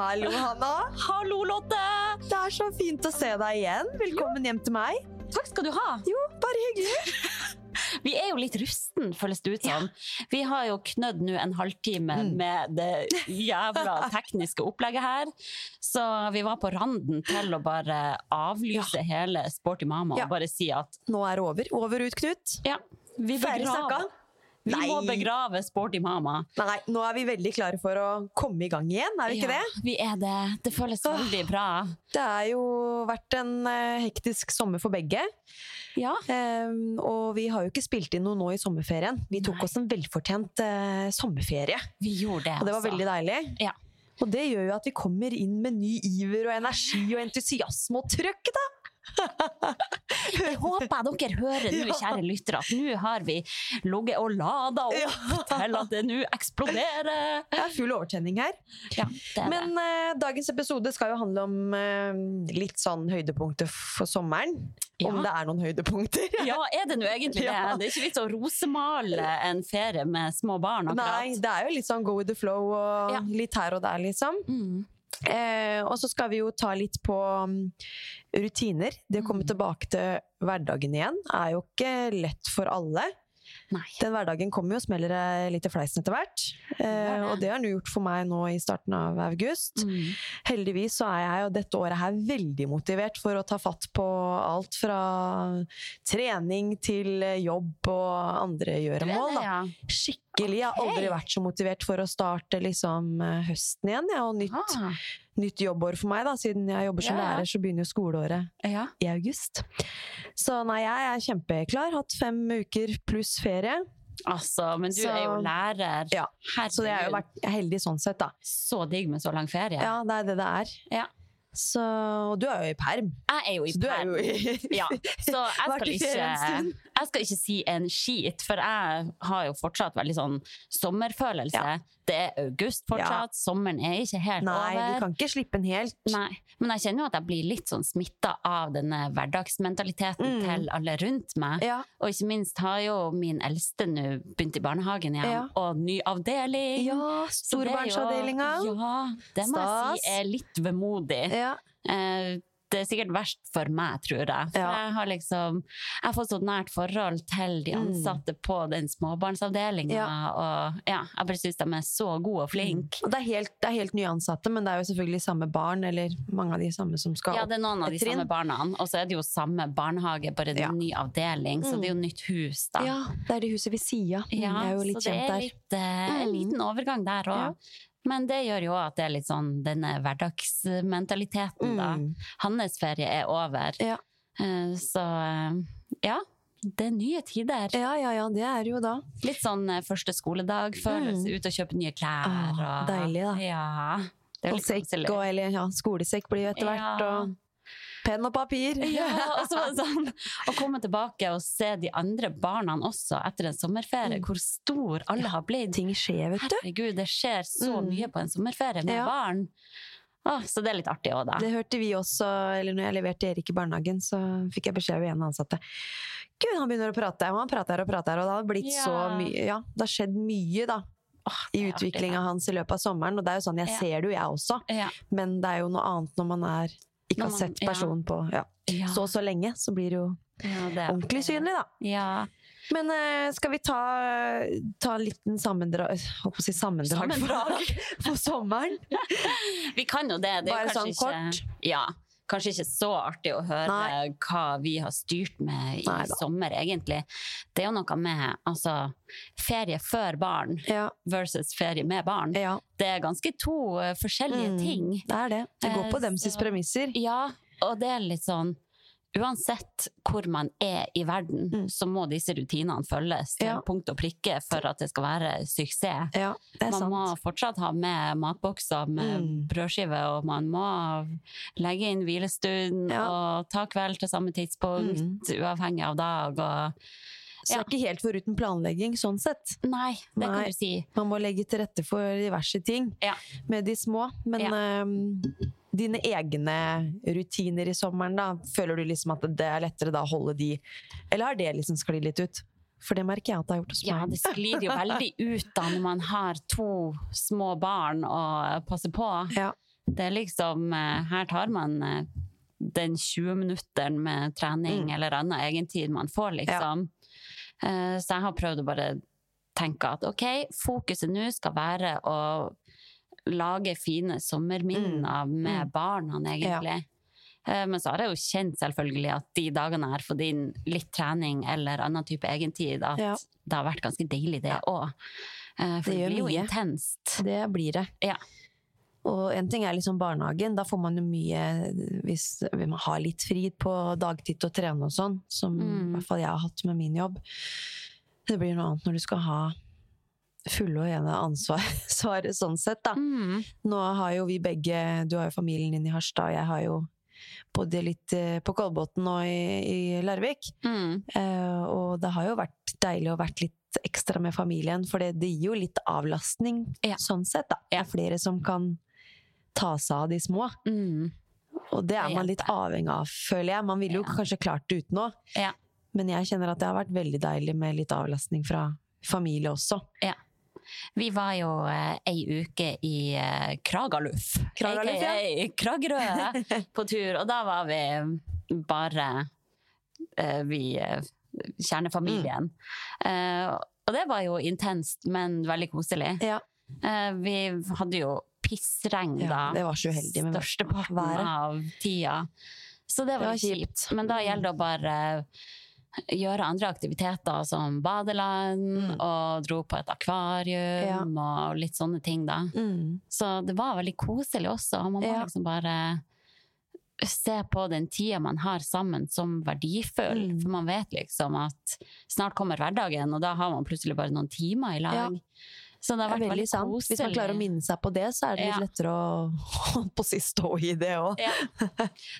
Hallo, Hanna. Hallo, Lotte! Det er så fint å se deg igjen. Velkommen hjem til meg. Takk skal du ha. Jo, bare hyggelig. Vi er jo litt rusten, føles det ut som. Vi har jo knødd nå en halvtime med det jævla tekniske opplegget her. Så vi var på randen til å bare avlyse hele Sporty Mama Ja. og bare si at Nå er det over. Over ut, Knut. ja, vi begraver. Vi må Nei. begrave Sporty Mama. Nei, nå er vi veldig klare for å komme i gang igjen, er vi ikke Ja, det? Vi er det. Det føles Åh. veldig bra. Det har jo vært en uh, hektisk sommer for begge. Ja. Um, og vi har jo ikke spilt inn noe nå i sommerferien. Vi tok Nei. oss en velfortjent uh, sommerferie, Vi gjorde det, og det var altså. veldig deilig. Ja. Og det gjør jo at vi kommer inn med ny iver og energi og entusiasme og trøkk, da! Jeg håper dere hører nå, kjære lyttere, at nå har vi ligget og lada opp til at det nå eksploderer. Det er full overtenning her. Ja, Men uh, dagens episode skal jo handle om uh, litt sånn høydepunkter for sommeren. Om det er noen høydepunkter. Ja, er det nå egentlig det? Det er ikke vits å rosemale en ferie med små barn, akkurat. Nei, det er jo litt sånn go with the flow og Ja. litt her og der, liksom. Mm. Eh, og så skal vi jo ta litt på mm, rutiner. Det å komme Mm. tilbake til hverdagen igjen er jo ikke lett for alle. Nei. Den hverdagen kommer jo og smeller litt i fleisen etter hvert. Eh, og det har den gjort for meg nå i starten av august. Mm. Heldigvis så er jeg jo dette året her veldig motivert for å ta fatt på alt fra trening til jobb og andre gjøremål. ja. Skikkelig. Jeg har aldri vært så motivert for å starte liksom eh, høsten igjen. Ja, og nytt, Ah, nytt jobbår for meg, da. Siden jeg jobber som Ja, lærer, så begynner jo skoleåret ja. i august. Så nei, jeg er kjempeklar. Hatt fem uker pluss ferie. Altså, men du Så- er jo lærer. Ja, Herregud. Så jeg har jo vært heldig sånn sett, da. Så digg med så lang ferie. Ja, det er det det er. Ja. Så, og du er jo i perm. Jeg er jo i Så du er jo i Ja, så jeg skal, ikke. Jeg skal ikke si en skit, for jeg har jo fortsatt veldig sånn sommerfølelse. Ja. Det er august fortsatt, sommeren er ikke helt Nei, over. du kan ikke slippe den helt. Nei, men jeg kjenner jo at jeg blir litt sånn smitta av denne hverdagsmentaliteten Mm. til alle rundt meg. Ja. Og ikke minst har jo min eldste nå begynt i barnehagen igjen, Ja. og ny avdeling. ja, storbarnsavdelinga. Ja, det må jeg si er litt vemodig. Ja. Eh, det er sikkert verst for meg, tror jeg. For Ja. jeg har liksom Jeg har fått så nært forhold til de Mm. ansatte på den småbarnsavdelinga, Ja. og ja, jeg bare syns de er så gode og flinke. Og det er, helt, det er helt nyansatte, men det er jo selvfølgelig samme barn, eller mange av de samme som skal opp Ja, det er noen av de trinn. samme barna, og så er det jo samme barnehage, bare en Ja. ny avdeling, så Mm. det er jo nytt hus, da. Ja, det er det huset ved sida. Mm, Ja, det er jo litt så det kjent er der. litt, uh, en Mm. liten overgang der òg. Men det gjør jo at det er litt sånn denne hverdagsmentaliteten, da. Mm. Hans ferie er over. Ja. Eh, Så eh, ja, det er nye tider. Ja, ja, ja, det er jo da. Litt sånn eh, første skoledag-følelse, Mm. ut og kjøpe nye klær. Ah, og, deilig, da. Ja, Og sekk, og, eller ja, skolesekk blir jo etter hvert, Ja. og penn og papir. Ja, og så var det sånn å komme tilbake og se de andre barna også etter en sommerferie, Mm. hvor stor alle har blitt. Ting skjer, vet du. Herregud, det skjer så Mm. mye på en sommerferie med Ja. barn. Åh, så det er litt artig òg, da. Det hørte vi også, eller når jeg leverte Erik i barnehagen, så fikk jeg beskjed av en ansatte. Gud, han begynner å prate, og han prater og prater, og det har blitt Ja. så mye, ja, det har skjedd mye da, Åh, i utviklinga hans i løpet av sommeren, og det er jo sånn, jeg Ja. ser det jo jeg også, Ja. men det er jo noe annet når man er, ikke har sett personen på, ja, så og så lenge, så blir det jo Ja, det ordentlig synlig da. Ja. Men uh, skal vi ta, ta en liten sammendrag, holdt på å si sammendrag, Sammendrag. for, sommeren? Vi kan jo det. det Bare kanskje kort. ikke, Ja. Kanskje ikke så artig å høre Nei. hva vi har styrt med i Nei, sommer, egentlig. Det er jo noe med altså, ferie før barn Ja. versus ferie med barn. ja. Det er ganske to eh, forskjellige Mm, ting. Det er det. Det går Eh, på dems så- premisser. Ja, og det er litt sånn Uansett hvor man er i verden, Mm. så må disse rutinene følges til Ja. punkt og prikke for at det skal være suksess. Ja, det Man sant. må fortsatt ha med matbokser med Mm. brødskive, og man må legge inn hvilestund Ja. og ta kveld til samme tidspunkt, Mm. uavhengig av dag. Og Så det er ikke helt foruten planlegging, sånn sett. Nei, det kan du si. Man må legge til rette for diverse ting Ja. med de små. Men Ja. ehm, dine egne rutiner i sommeren, da, føler du liksom at det er lettere da å holde de Eller har det liksom sklidd litt ut? For det merker jeg at det har gjort hos Ja, det sklir jo veldig ut da når man har to små barn å passe på. Ja. Det er liksom eh, Her tar man eh, den 20-minutteren med trening Mm. eller annen egentid man får, liksom. Ja. Så jeg har prøvd å bare tenke at ok, fokuset nå skal være å lage fine sommerminner med Mm. barna, egentlig. Ja. Men så har jeg jo kjent selvfølgelig at de dagene jeg har fått inn litt trening eller annen type egentid, at Ja. det har vært ganske deilig, det òg. For Det det, blir jo mye. intenst. Det blir det. Ja. Og en ting er liksom barnehagen. Da får man jo mye Hvis man har litt fri på dagtid å trene og sånn, som Mm. i hvert fall jeg har hatt med min jobb. Det blir noe annet når du skal ha fulle og ene ansvar svaret sånn sett, da. Mm. Nå har jo vi begge Du har jo familien din i Harstad, og jeg har jo bodd litt eh, på Kolbotn og i, i Larvik. Mm. Eh, og det har jo vært deilig å vært litt ekstra med familien, for det, det gir jo litt avlastning Ja. sånn sett, da. Det er flere som kan ta seg av de små. Mm. Og det er man litt avhengig av, føler jeg. Man ville jo Ja. kanskje klart det uten òg. Ja. Men jeg kjenner at det har vært veldig deilig med litt avlastning fra familie også. Vi var jo eh, ei uke i eh, Kragaluf, Kragaluf, ja. Kragerø, på tur. Og da var vi bare eh, vi kjernefamilien. Mm. Eh, og det var jo intenst, men veldig koselig. Ja. Eh, vi hadde jo pissregn Ja, da, det var så uheldig med størsteparten av tida. Så det var, Det var kjipt. Men da gjelder det å bare gjøre andre aktiviteter som badeland, Mm. og dro på et akvarium og litt sånne ting, da. Mm. Så det var veldig koselig også. Man må Ja. liksom bare se på den tida man har sammen som verdifull. Mm. For man vet liksom at snart kommer hverdagen, og da har man plutselig bare noen timer i lag. Så det har vært veldig sant. koselig. Hvis man klarer å minne seg på det, så er det litt Ja. lettere å på si stå i det òg. Ja,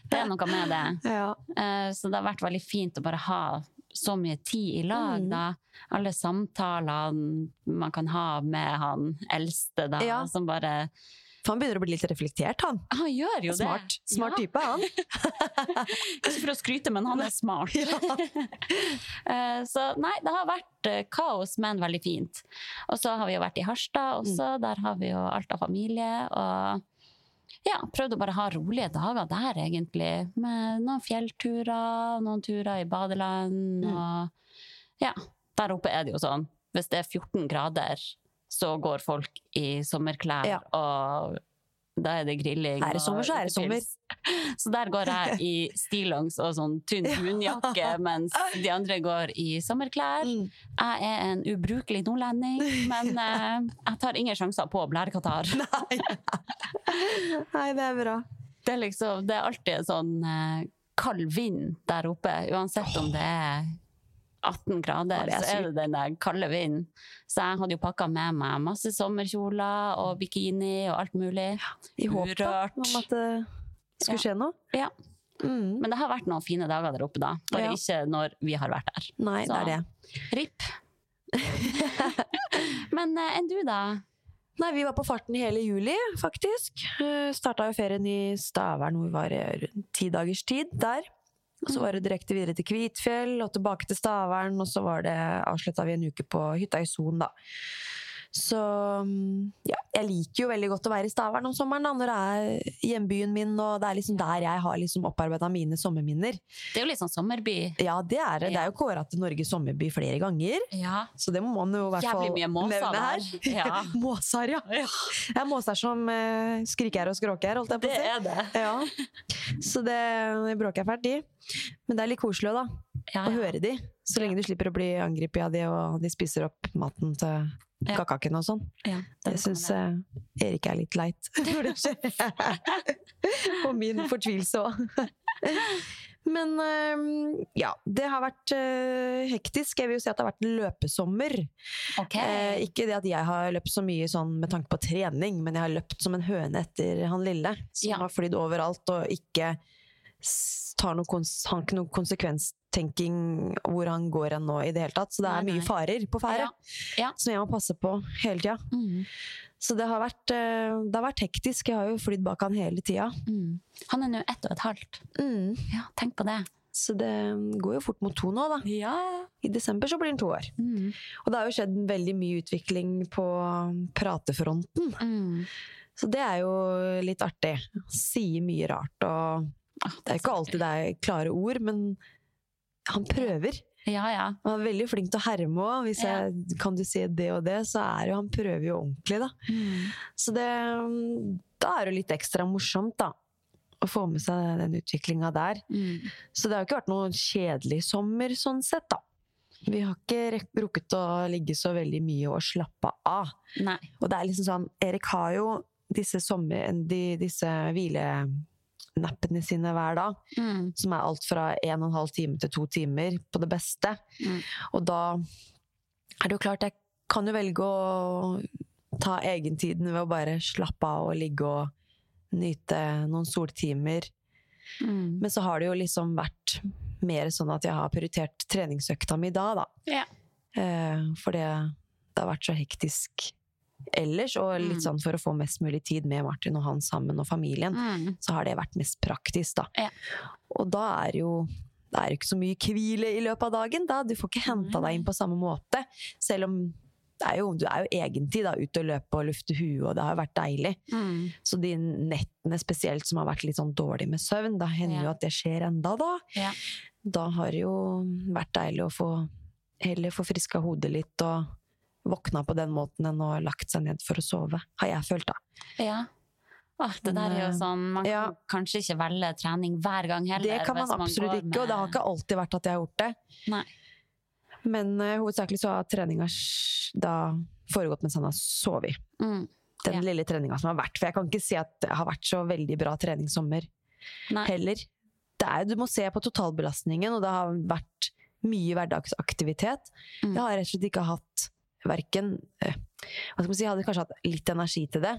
det er noe med det. Ja. Eh, Så det har vært veldig fint å bare ha så mye tid i lag, Mm. da. Alle samtalene man kan ha med han eldste, da, som bare For han begynner å bli litt reflektert, han. Han gjør jo Smart, det! smart Ja. type, han. Ikke for å skryte, men han er smart. Eh, Så nei, det har vært eh, kaos, men veldig fint. Og så har vi jo vært i Harstad også, Mm. der har vi jo alt av familie. Og ja, prøvd å bare ha rolige dager der, egentlig. Med noen fjellturer, noen turer i badeland Mm. og ja. Der oppe er det jo sånn, hvis det er 14 grader, så går folk i sommerklær, Ja. og da er det grilling. Er det sommer, så er det sommer. Så der går jeg i stillongs og sånn tynn dunjakke, mens de andre går i sommerklær. Mm. Jeg er en ubrukelig nordlending, men eh, jeg tar ingen sjanser på blærekatarr. Nei, det er bra. Det er liksom, det er alltid en sånn eh, kald vind der oppe, uansett om det er 18 grader, Ja, er så er det den der kalde vinden. Så jeg hadde jo pakka med meg masse sommerkjoler og bikini og alt mulig. I håp om at det skulle skje noe. Ja. Mm. Men det har vært noen fine dager der oppe, da. Bare Ja. ikke når vi har vært der. Nei, Så- det er det. RIP. Men eh, enn du, da? Nei, vi var på farten i hele juli, faktisk. Uh, Starta jo ferien i Stavern hvor vi var i rundt ti dagers tid der. Og så var det direkte videre til Kvitfjell og tilbake til Stavern, og så var det avslutta vi en uke på hytta i Son, da. Så mm, ja, jeg liker jo veldig godt å være i Stavern om sommeren, da, når det er hjembyen min, og det er liksom der jeg har liksom opparbeida mine sommerminner. Det er jo litt sånn sommerby. Ja, det er det. Det er jo kåra til Norges sommerby flere ganger, Ja. så det må man jo i hvert fall nevne her. Ja. måser, ja. Det er måser som uh, skriker og skråker, holdt jeg på å si. er det. Ja. Så det bråker jeg fælt i. Men det er litt koselig òg, da. Ja, Å høre de. Så lenge du slipper å bli angrepet av de, og de spiser opp maten til Ja. kakaken og sånn. Ja, Det syns uh, Erik er litt leit når det skjer. og min fortvilelse òg. Men eh, ja, det har vært eh, hektisk. Jeg vil jo si at det har vært løpesommer. Okay. Eh, ikke det at jeg har løpt så mye sånn med tanke på trening, men jeg har løpt som en høne etter han lille, som Ja. har flydd overalt og ikke tar noen, har ikke noe konsekvenstenking hvor han går hen nå i det hele tatt. Så det er Nei, mye nei. farer på ferde Ja. Ja. som jeg må passe på hele tida. Mm. Så det har, vært, eh, det har vært hektisk. Jeg har jo flydd bak han hele tida. Mm. Han er nå ett og et halvt. Mm. Ja, tenk på det. Så det går jo fort mot to nå, da. Ja. I desember så blir han to år. Mm. Og det har jo skjedd veldig mye utvikling på pratefronten. Mm. Så det er jo litt artig. Sier mye rart og Ah, Det er ikke alltid det er klare ord, men han prøver. Ja, ja. Han er veldig flink til å herme òg. Hvis Ja. jeg kan du si det og det, så er jo han prøver jo ordentlig, da. Mm. Så det Da er det litt ekstra morsomt, da. Å få med seg den utviklinga der. Mm. Så det har ikke vært noen kjedelig sommer sånn sett, da. Vi har ikke rukket å ligge så veldig mye og slappe av. Nei. Og det er liksom sånn Erik har jo disse sommer... De, disse hvilenappene sine hver dag. Mm. Som er alt fra en og en halv time til to timer på det beste. Mm. Og da er det jo klart jeg kan jo velge å ta egentiden ved å bare slappe av og ligge og nyte noen soltimer. Mm. Men så har det jo liksom vært mer sånn at jeg har prioritert treningsøkta mi da, da. Ja. Eh, for det, det har vært så hektisk ellers, og litt Mm. sånn for å få mest mulig tid med Martin og han sammen og familien, Mm. så har det vært mest praktisk, da. Ja. Og da er jo det er jo ikke så mye hvile i løpet av dagen, da. Du får ikke henta deg inn på samme måte. Selv om det er jo, du er jo egentlig da ute og løpe og lufte huet, og det har jo vært deilig. Mm. Så de nettene spesielt som har vært litt sånn dårlig med søvn, da hender Ja. jo at det skjer enda da. Ja. Da har det jo vært deilig å få heller få friska hodet litt og våkna på den måten enn å ha lagt seg ned for å sove, har jeg følt da. Ja. Åh, det der er jo sånn Man kan ja. kanskje ikke velge trening hver gang heller. Det kan man absolutt man ikke, og det har ikke alltid vært at jeg har gjort det. Nei. Men uh, hovedsakelig så har treninga da foregått mens han har sovet. Mm. Den Ja. lille treninga som har vært. For jeg kan ikke si at det har vært så veldig bra treningssommer Nei. heller. Det er, du må se på totalbelastningen, og det har vært mye hverdagsaktivitet. Mm. Jeg har rett og slett ikke hatt verken eh, Hva skal man si, jeg hadde kanskje hatt litt energi til det,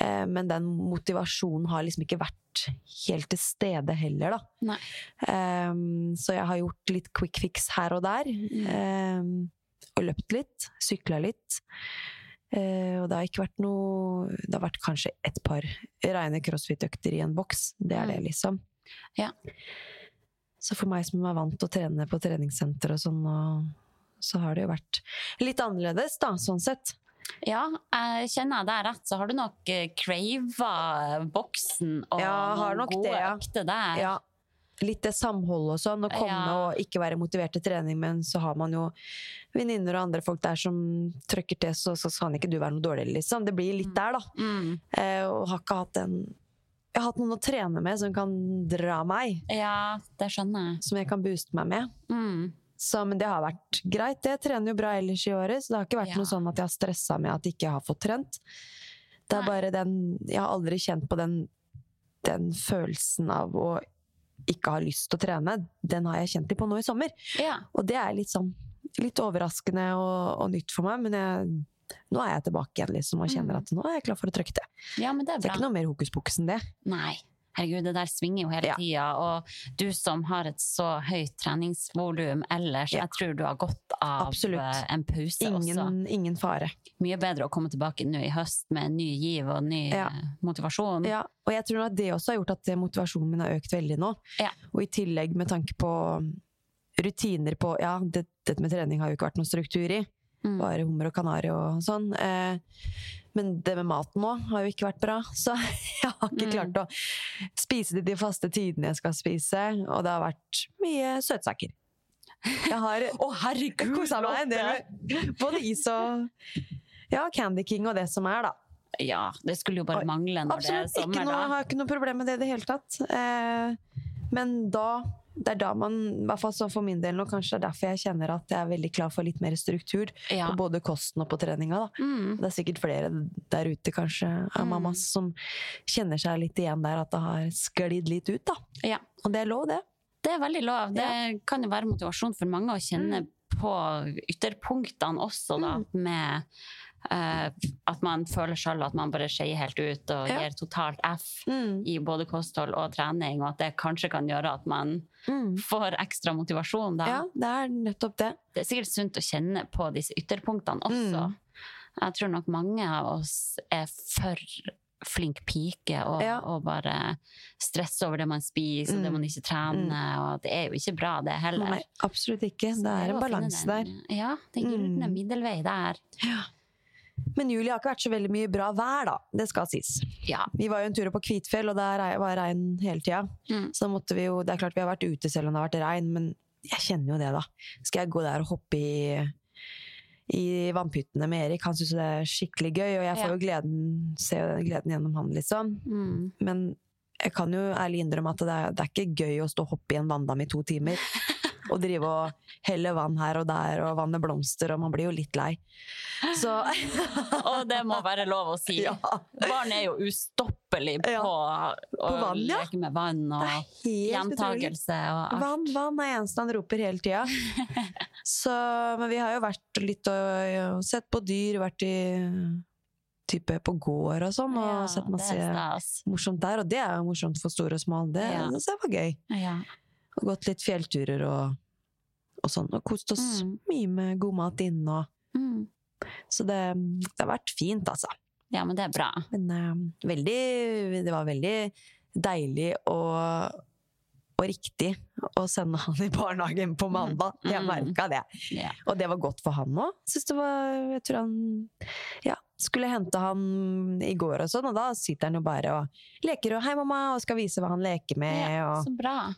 eh, men den motivasjonen har liksom ikke vært helt til stede heller, da. Ehm, så jeg har gjort litt quick fix her og der. Mm. Um, og løpt litt. Sykla litt. Uh, og det har ikke vært noe Det har vært kanskje et par reine crossfit-økter i en boks. Det er det, Mm. liksom. Ja. Så for meg som er vant til å trene på treningssenter og sånn, og, så har det jo vært litt annerledes, da, sånn sett. Ja, jeg kjenner jeg deg rett, så har du nok uh, crava boksen og Ja, har nok gode det, ja. økter der. Ja. Litt det samholdet og sånn, å komme Ja. og ikke være motivert til trening, men så har man jo venninner og andre folk der som trøkker til, så, så kan ikke du være noe dårligere, liksom. Det blir litt der, da. Mm. Eh, og har ikke hatt en Jeg har hatt noen å trene med som kan dra meg, ja, det skjønner jeg. som jeg kan booste meg med. Mm. Så, men det har vært greit. Jeg trener jo bra ellers i året, så det har ikke vært Ja. noe sånn at jeg har stressa med at jeg ikke har fått trent. Det er Nei. bare den Jeg har aldri kjent på den, den følelsen av å ikke ha lyst til å trene. Den har jeg kjent litt på nå i sommer. Ja. Og det er litt sånn litt overraskende og, og nytt for meg, men jeg, nå er jeg tilbake igjen liksom, og kjenner Mm. at nå er jeg klar for å trykke til. ja, men det er Det er ikke noe mer hokus pokus enn det. Nei. Herregud, det der svinger jo hele Ja. tida. Og du som har et så høyt treningsvolum ellers, Ja. jeg tror du har godt av Absolutt. eh, en pause også. Ingen, ingen fare. Mye bedre å komme tilbake nå i høst med en ny giv og ny Ja. eh, motivasjon. Ja, og jeg tror at det også har gjort at motivasjonen min har økt veldig nå. Ja. Og i tillegg med tanke på rutiner på Ja, det, dette med trening har jo ikke vært noen struktur i. Mm. Bare hummer og kanari og sånn. Eh, men det med maten nå har jo ikke vært bra, så jeg har ikke Mm. klart å spise det de faste tidene jeg skal spise. Og det har vært mye søtsaker. Jeg har Å, herregud! kosa meg en del både is og ja, Candy King og det som er, da. Ja, det skulle jo bare mangle når Absolutt det er sommer, noe, jeg har ikke noe problem med det i det hele tatt. Eh, men da det er da man, i hvert fall så for min del nå, kanskje det er derfor jeg kjenner at jeg er veldig klar for litt mer struktur Ja. på både kosten og på treninga. da. Mm. Det er sikkert flere der ute kanskje av Mm. mammas som kjenner seg litt igjen der, at det har sklidd litt ut. da. Ja. Og det er lov, det. Det er veldig lov. Det kan jo være motivasjon for mange å kjenne Mm. på ytterpunktene også, da, med eh, at man føler sjøl at man bare skeier helt ut og Ja. gir totalt F Mm. i både kosthold og trening, og at det kanskje kan gjøre at man Mm. får ekstra motivasjon da. Ja, det er nettopp det. Det er sikkert sunt å kjenne på disse ytterpunktene også. Mm. Jeg tror nok mange av oss er for flink pike og, Ja. og bare stresse over det man spiser og det Mm. man ikke trener. Og det er jo ikke bra, det heller. Nei, absolutt ikke. Så Det er en balanse der. Ja, den gylne Mm. middelvei der. Men juli har ikke vært så veldig mye bra vær, da. Det skal sies. Ja. Vi var jo en tur på Kvitfjell, og der er- var regn hele tida. Mm. Så måtte vi jo Det er klart vi har vært ute selv om det har vært regn, men jeg kjenner jo det, da. Skal jeg gå der og hoppe i i vannpyttene med Erik. Han syns det er skikkelig gøy, og jeg får Ja. jo gleden, ser gleden gjennom han, liksom. Mm. Men jeg kan jo ærlig innrømme at det er, det er ikke gøy å stå og hoppe i en vanndam i to timer. Og drive og helle vann her og der og vanne blomster, og man blir jo litt lei. Så Og det må være lov å si. ja. Barn er jo ustoppelig på Ja. å vann, ja. leke med vann og gjentagelse og alt. Vann, vann er eneste han roper hele tida. Så, men vi har jo vært litt og, sett på dyr, vært i type på gård og sånn, og Ja, sett masse morsomt der. Og det er jo morsomt for store og små. Det Ja. det var gøy. Ja. Og gått litt fjellturer og, og sånn. Og kost oss Mm. mye med god mat inne. Og, Mm. så det, det har vært fint, altså. ja, men det er bra. Men uh, veldig Det var veldig deilig og, og riktig å sende han i barnehagen på mandag. Jeg Mm. merka det. Yeah. Og det var godt for han òg. Jeg tror han ja, skulle hente han i går og sånn, og da sitter han jo bare og leker og 'hei, mamma', og skal vise hva han leker med. Ja, og så bra.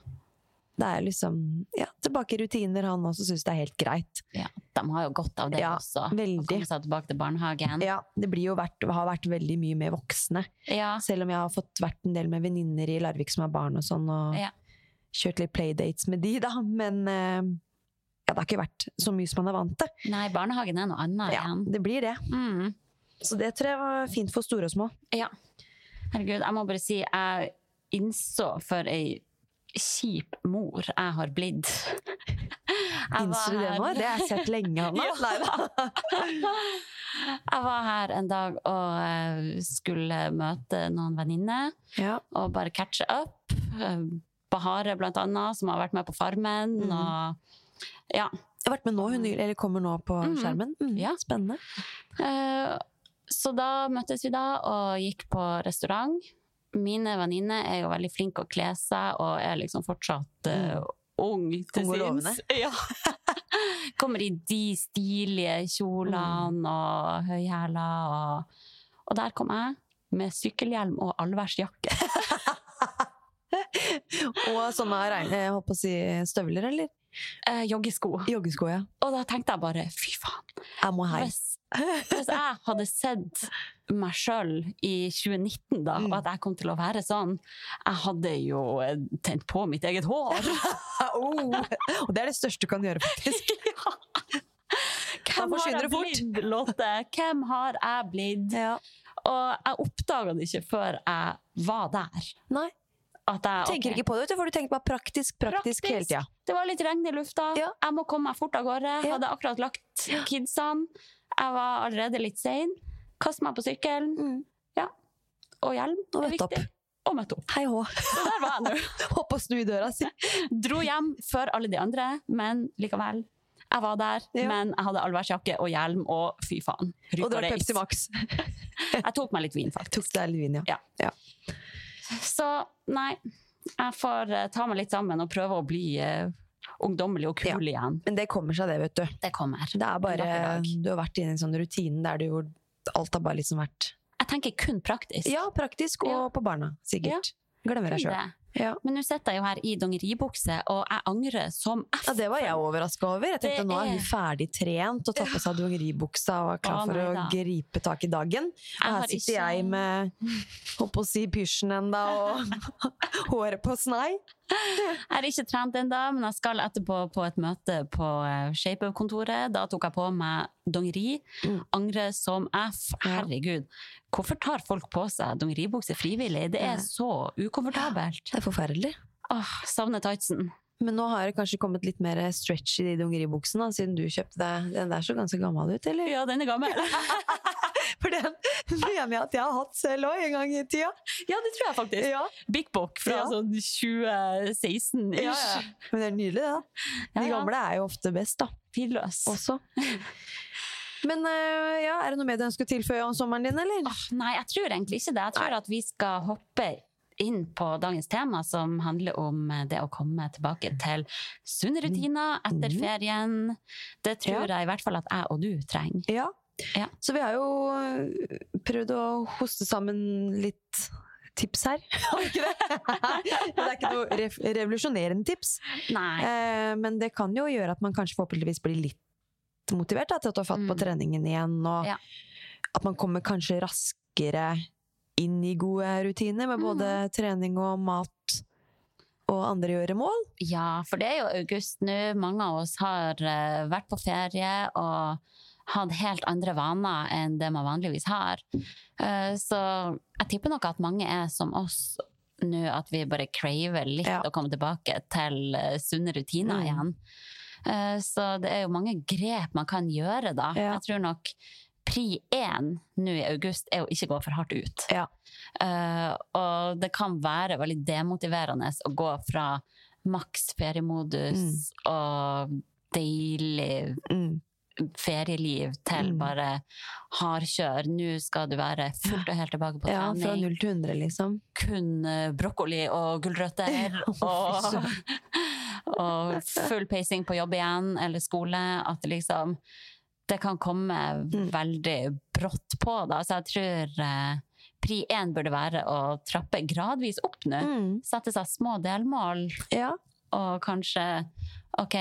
Det er liksom ja, tilbake i rutiner, han også syns det er helt greit. Ja, de har jo godt av det Ja, også. Å veldig. komme seg tilbake til barnehagen. Ja, det blir jo vært, har vært veldig mye med voksne. Ja. Selv om jeg har fått vært en del med venninner i Larvik som har barn og sånn, og Ja. kjørt litt playdates med de, da. Men eh, ja, det har ikke vært så mye som man er vant til. Nei, barnehagen er noe annet Ja, igjen. det blir det. Mm. Så det tror jeg var fint for store og små. Ja. Herregud, jeg må bare si, jeg innså for ei kjip mor jeg har blitt. Innser du det nå? Det har jeg sett lenge, Hanna. Ja. Jeg var her en dag og eh, skulle møte noen venninner Ja. og bare catche up. Eh, Bahare, blant annet, som har vært med på Farmen. Mm. Og ja. Jeg har vært med nå, hun eller kommer nå på mm. skjermen. Mm, Ja. Spennende. Uh, Så da møttes vi da og gikk på restaurant. Mine venninner er jo veldig flinke å kle seg og er liksom fortsatt uh, ung til sinns. Ja. Kommer i de stilige kjolene og høyhæler. Og, og der kom jeg med sykkelhjelm og allværsjakke. Og sånne regn, jeg håper å si støvler, eller? Eh, joggesko. Joggesko, ja. Og da tenkte jeg bare fy faen. Jeg må hei. Hvis, hvis jeg hadde sett meg sjøl i 2019, da, Mm. og at jeg kom til å være sånn Jeg hadde jo eh, tent på mitt eget hår. oh. Og det er det største du kan gjøre, faktisk. Hvem har jeg det fort. blitt, Lotte? Hvem har jeg blitt? Ja. Og jeg oppdaga det ikke før jeg var der. Nei, At jeg, tenker ok, ikke på det, for du tenker bare praktisk, praktisk, hele tida. Det var litt regn i lufta. Ja. Jeg må komme meg fort av gårde. Ja. Hadde akkurat lagt kidsene. Jeg var allerede litt sein. Kaste meg på sykkelen. Mm. Og hjelm Og møtte opp. Og møtte opp. Hei hå. Så der var jeg nå. Hopp og snu i døra si. Dro hjem før alle de andre, men likevel. Jeg var der, Ja. men jeg hadde allværsjakke og hjelm, og fy faen. Og det drakk. Pepsi Max. Jeg tok meg litt vin, faktisk. Tok deg litt vin, ja. Ja. Så nei, jeg får eh, ta meg litt sammen og prøve å bli eh, ungdommelig og kul igjen. Men det kommer seg, det, vet du. Det kommer. Det er bare. Du har vært inne i en sånn rutine der du hvor alt har bare liksom vært Jeg tenker kun praktisk. Ja, praktisk, og Ja. på barna, sikkert. Glemmer deg sjøl. Ja. Men nå sitter jeg jo her i dongeribukse, og jeg angrer som F. ja, det var jeg overraska over. Jeg tenkte er... nå er hun er- ferdig trent og tatt på seg dongeribuksa og er klar Å, for å da. gripe tak i dagen. Og her sitter ikke- jeg med holdt på å si pysjen enda og håret på snei. Jeg har ikke trent ennå, men jeg skal etterpå på et møte på eh, Shape-kontoret. Da tok jeg på meg dongeri. Mm. Angrer som F. Herregud. Hvorfor tar folk på seg dongeribukse frivillig? Det er så ukomfortabelt. Det er forferdelig. Åh, savner tightsen. Men nå har det kanskje kommet litt mer stretch i de dongeribuksene, siden du kjøpte deg Den der så ganske gammel ut, eller? Ja, den er gammel. For den mener jeg at jeg har hatt selv òg, en gang i tida. ja, det tror jeg faktisk. Ja. Big Bock fra Ja. sånn 2016-ish. Ja, ja. Men det er nydelig, det. De gamle er jo ofte best, da. Tidløs. Også. Men øh, ja, er det noe mer du ønsker å tilføye om sommeren din, eller? Oh, nei, jeg tror egentlig ikke det. Jeg tror at vi skal hoppe inn på dagens tema, som handler om eh, det å komme tilbake til sunne rutiner etter Mhm. ferien. Det tror Ja. jeg i hvert fall at jeg og du trenger. Ja. Ja. Så vi har jo øh, prøvd å hoste sammen litt tips her. Har vi ikke det? det er ikke noe rev revolusjonerende tips. Nei. Eh, men det kan jo gjøre at man kanskje forhåpentligvis blir litt motivert da, til å ta fatt på Mm. treningen igjen, og Ja. at man kommer kanskje raskere inn i gode rutiner med både Mm. trening og mat og andre gjøremål. Ja, for det er jo august nå. Mange av oss har eh, vært på ferie og hatt helt andre vaner enn det man vanligvis har. Eh, så jeg tipper nok at mange er som oss nå, at vi bare craver litt Ja. å komme tilbake til eh, sunne rutiner Mm. igjen. Så det er jo mange grep man kan gjøre da. Ja. Jeg tror nok pri én nå i august er å ikke gå for hardt ut. Ja. Uh, og det kan være veldig demotiverende å gå fra maks feriemodus og deilig Mm. ferieliv til Mm. bare hardkjør. Nå skal du være fullt og helt tilbake på trening. Ja, fra trening. null til hundre, liksom. Kun eh, brokkoli og gulrøtter. og, og full pacing på jobb igjen, eller skole. At liksom Det kan komme Mm. veldig brått på, da. Så jeg tror eh, pri én burde være å trappe gradvis opp nå. Mm. Sette seg små delmål, Ja. og kanskje OK,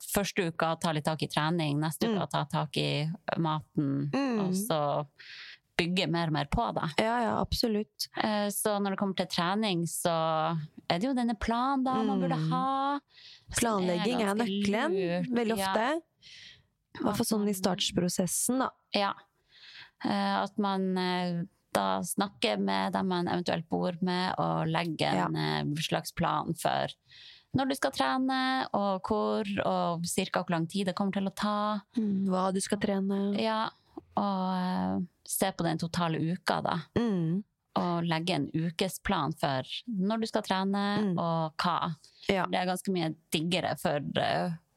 første uka ta litt tak i trening, neste Mm. uka ta tak i maten, Mm. og så bygge mer og mer på det. ja, ja, absolutt. Eh, Så når det kommer til trening, så er det jo denne planen da man burde Mm. ha. Planlegging er er, nøkkelen, veldig veldig Ja. I hvert fall sånn i startsprosessen, da. Ja. Eh, At man eh, da snakker med dem man eventuelt bor med, og legger en eh, slags plan for når du skal trene, og hvor, og cirka hvor lang tid det kommer til å ta. Mm. Hva du skal trene. Ja, og se på den totale uka, da. Mm. Og legge en ukesplan for når du skal trene, Mm. og hva. Ja. Det er ganske mye diggere for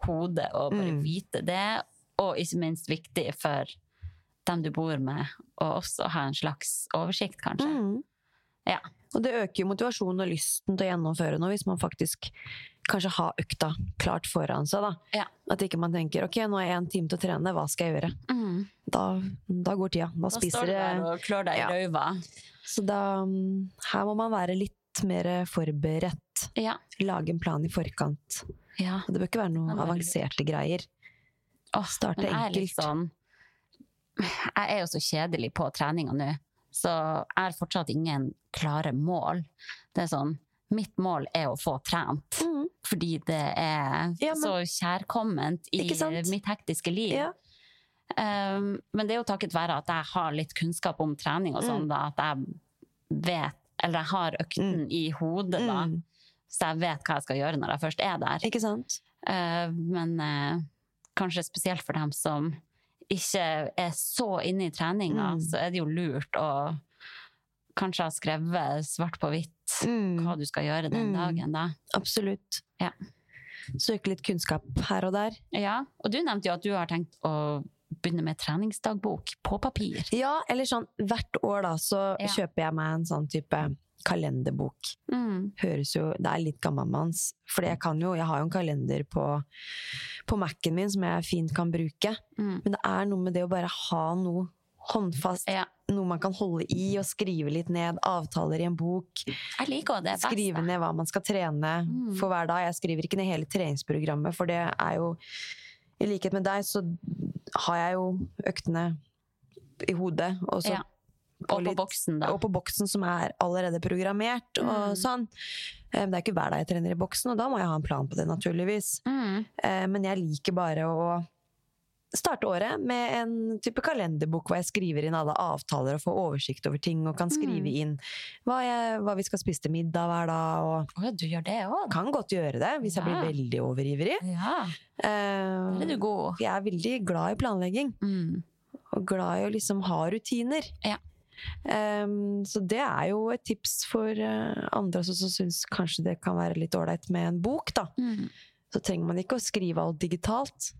hodet å bare Mm. vite det, og ikke minst viktig for dem du bor med, og også ha en slags oversikt, kanskje. Mm. Ja. Og det øker jo motivasjonen og lysten til å gjennomføre noe, hvis man faktisk kanskje har økta klart foran seg. Da. Ja. At ikke man tenker ok, nå er jeg en time til å trene, hva skal jeg gjøre? Mm. Da, da går tida. Da, Da spiser står du der og klør deg i Ja. røyva. Så da mm, Her må man være litt mer forberedt. Ja. Lage en plan i forkant. det bør ikke være noen det er avanserte greier. Åh, Starte men jeg er litt sånn Jeg er jo så kjedelig på treninga nå, så jeg har fortsatt ingen klare mål. Det er sånn Mitt mål er å få trent, Mm. fordi det er Ja, men- så kjærkomment i mitt hektiske liv. Ja. Um, men det er jo takket være at jeg har litt kunnskap om trening og sånn, Mm. da, at jeg vet Eller jeg har økten i hodet, da, Mm. så jeg vet hva jeg skal gjøre når jeg først er der. Ikke sant? Uh, men eh, kanskje spesielt for dem som ikke er så inne i treninga, Mm. så er det jo lurt å kanskje ha skrevet svart på hvitt Mm. hva du skal gjøre den Mm. dagen, da. Absolutt. Ja. Søke litt kunnskap her og der. Ja, og du nevnte jo at du har tenkt å begynne med treningsdagbok på papir. Ja, eller sånn hvert år da, så Ja. kjøper jeg meg en sånn type kalenderbok. Mm. Høres jo Det er litt gammelmanns. For jeg kan jo Jeg har jo en kalender på, på Mac-en min som jeg fint kan bruke. Mm. Men det er noe med det å bare ha noe håndfast. Ja. Noe man kan holde i og skrive litt ned. Avtaler i en bok. Jeg liker også det best. Skrive ned hva man skal trene Mm. for hver dag. Jeg skriver ikke ned hele treningsprogrammet, for det er jo I likhet med deg, så har jeg jo øktene i hodet. Og, så, Ja. Og på boksen, da. og på boksen som er allerede programmert og Mm. sånn. Eh, Det er ikke hver dag jeg trener i boksen, og da må jeg ha en plan på det, naturligvis. Mm. Eh, Men jeg liker bare å starte året med en type kalenderbok hvor jeg skriver inn alle avtaler og får oversikt over ting, og kan skrive Mm. inn hva, jeg, hva vi skal spise til middag hver dag. og oh, ja, du gjør det også. kan godt gjøre det hvis jeg blir veldig overivrig. Ja, Eh, er du god. jeg er veldig glad i planlegging, Mm. og glad i å liksom ha rutiner. Ja. Eh, så det er jo et tips for uh, andre også, som syns kanskje det kan være litt ålreit med en bok. da. Mm. Så trenger man ikke å skrive alt digitalt.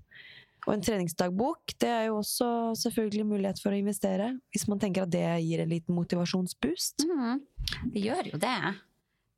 Og en treningsdagbok det er jo også selvfølgelig mulighet for å investere, hvis man tenker at det gir en liten motivasjonsboost. Mm. Det gjør jo det.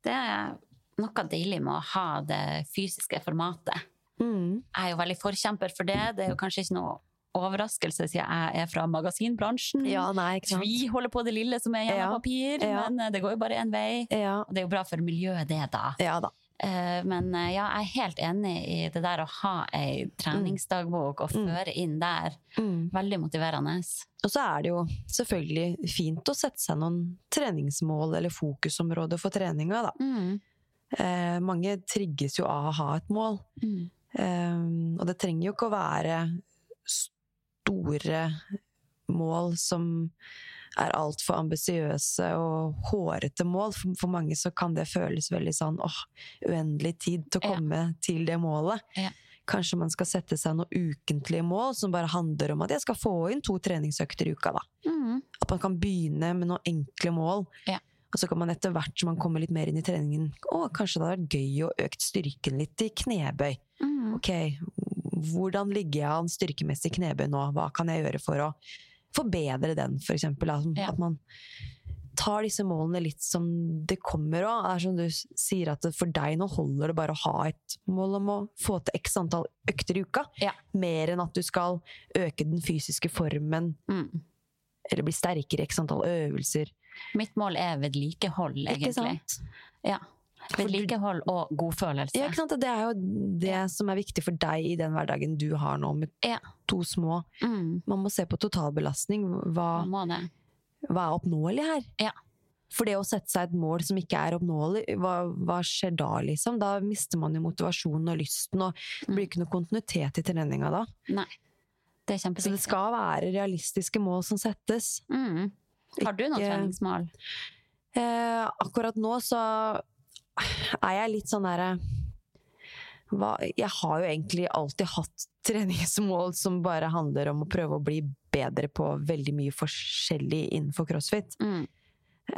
Det er noe deilig med å ha det fysiske formatet. Mm. Jeg er jo veldig forkjemper for det. Det er jo kanskje ikke noe overraskelse siden jeg er fra magasinbransjen. Ja, nei? Vi holder på det lille som er gjennom Ja, papir, ja. men eh, det går jo bare én vei. Ja, Og det er jo bra for miljøet, det, da. ja da. Eh, Men eh, ja, jeg er helt enig i det der å ha ei treningsdagbok og Mm. føre inn der. Mm. Veldig motiverende. Og så er det jo selvfølgelig fint å sette seg noen treningsmål eller fokusområder for treninga, da. Mm. Eh, mange trigges jo av å ha et mål. Mm. Eh, og det trenger jo ikke å være store mål som er altfor ambisiøse og hårete mål. For, for mange så kan det føles veldig sånn åh, uendelig tid til å Ja. komme til det målet. Ja. Kanskje man skal sette seg noen ukentlige mål som bare handler om at jeg skal få inn to treningsøkter i uka. da. Mm. At man kan begynne med noen enkle mål. Ja. Og så kan man etter hvert som man kommer litt mer inn i treningen Å, kanskje det hadde vært gøy å økt styrken litt i knebøy. Mm. Ok, hvordan ligger jeg an styrkemessig knebøy nå? Hva kan jeg gjøre for å forbedre den, for eksempel? Ja. At man tar disse målene litt som det kommer òg. Er som du sier at for deg nå holder det bare å ha et mål om å få til x antall økter i uka. Ja. Mer enn at du skal øke den fysiske formen Mm. eller bli sterkere i x antall øvelser. Mitt mål er vedlikehold, egentlig. Ikke sant? Ja. Vedlikehold og godfølelse. Ja? Det er jo det som er viktig for deg i den hverdagen du har nå, med Ja. to små. Mm. Man må se på totalbelastning. Hva, hva er oppnåelig her? Ja. For det å sette seg et mål som ikke er oppnåelig, hva, hva skjer da, liksom? Da mister man jo motivasjonen og lysten, og det blir ikke noe kontinuitet i treninga da. Nei. Det er Så det skal være realistiske mål som settes. Mm. Har du noen treningsmål? Eh, akkurat nå så er jeg litt sånn derre Jeg har jo egentlig alltid hatt treningsmål som bare handler om å prøve å bli bedre på veldig mye forskjellig innenfor crossfit. Mm.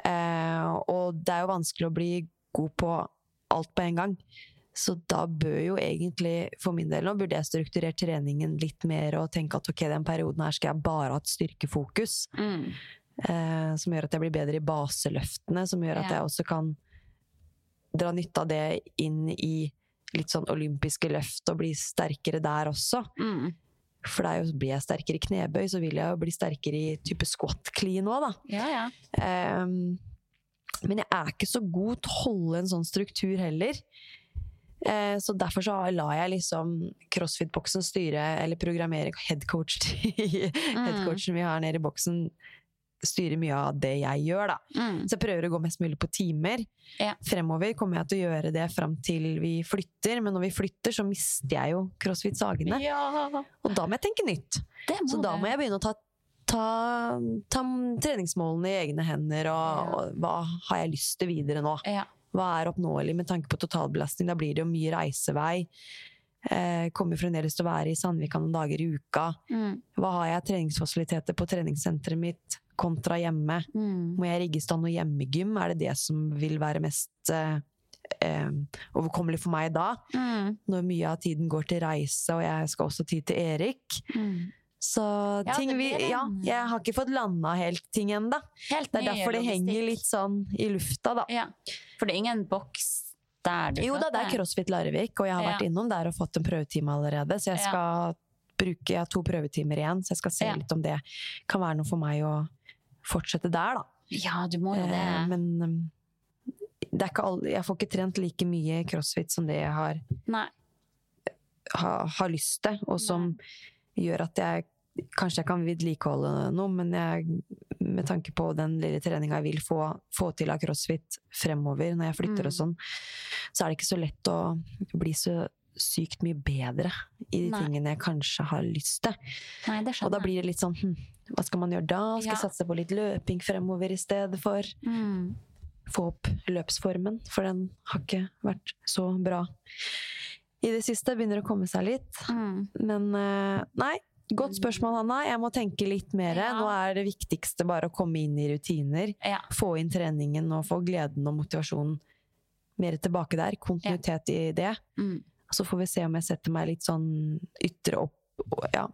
Eh, og det er jo vanskelig å bli god på alt på en gang. Så da bør jo egentlig, for min del nå, burde jeg strukturert treningen litt mer og tenke at ok, den perioden her skal jeg bare ha et styrkefokus. Mm. Eh, som gjør at jeg blir bedre i baseløftene, som gjør at Ja. jeg også kan dra nytte av det inn i litt sånn olympiske løft og bli sterkere der også. Mm. For det er jo, blir jeg sterkere i knebøy, så vil jeg jo bli sterkere i type squat clean òg, da. Ja, ja. Um, men jeg er ikke så god til å holde en sånn struktur heller. Eh, så derfor så lar jeg liksom CrossFit-boksen styre, eller programmering, headcoach, headcoachen vi har nede i boksen, styre mye av det jeg gjør, da. Mm. Så jeg prøver å gå mest mulig på timer. Ja. Fremover kommer jeg til å gjøre det fram til vi flytter, men når vi flytter, så mister jeg jo CrossFit Sagene. Ja, Og da må jeg tenke nytt. Så da må jeg begynne å ta, ta, ta treningsmålene i egne hender, og, og hva har jeg lyst til videre nå? Ja. Hva er oppnåelig med tanke på totalbelastning? Da blir det jo mye reisevei. Eh, kommer fremdeles til å være i Sandvika noen dager i uka. Mm. Hva har jeg treningsfasiliteter på treningssenteret mitt kontra hjemme? Mm. Må jeg rigge i stand noe hjemmegym? Er det det som vil være mest eh, eh, overkommelig for meg da? Mm. Når mye av tiden går til reise, og jeg skal også tid til Erik. Mm. Så Ja, ting vi en- Ja, jeg har ikke fått landa helt ting ennå. Det er derfor det henger litt sånn i lufta, da. Ja, for det er ingen boks der du Jo da, det er? CrossFit Larvik, og jeg har Ja. vært innom der og fått en prøvetime allerede, så jeg skal bruke Jeg har to prøvetimer igjen, så jeg skal se litt om det kan være noe for meg å fortsette der, da. Ja, du må jo det. Eh, Men um, det alle, jeg får ikke trent like mye crossfit som det jeg har, Nei. har, har lyst til, og som gjør at jeg Kanskje jeg kan vedlikeholde noe, men jeg, med tanke på den lille treninga jeg vil få, få til av crossfit fremover, når jeg flytter Mm. og sånn, så er det ikke så lett å bli så sykt mye bedre i de Nei. tingene jeg kanskje har lyst til. Nei, det skjønner Og da blir det litt sånn hm, hva skal man gjøre da? Skal Ja. satse på litt løping fremover i stedet for? Mm. få opp løpsformen, for den har ikke vært så bra i det siste. Begynner å komme seg litt. Mm. Men eh, nei, godt spørsmål, Hanna. Jeg må tenke litt mer. Ja. Nå er det viktigste bare å komme inn i rutiner. Ja. Få inn treningen og få gleden og motivasjonen mer tilbake der. Kontinuitet i det. Mm. Så får vi se om jeg setter meg litt sånn ytre opp ja,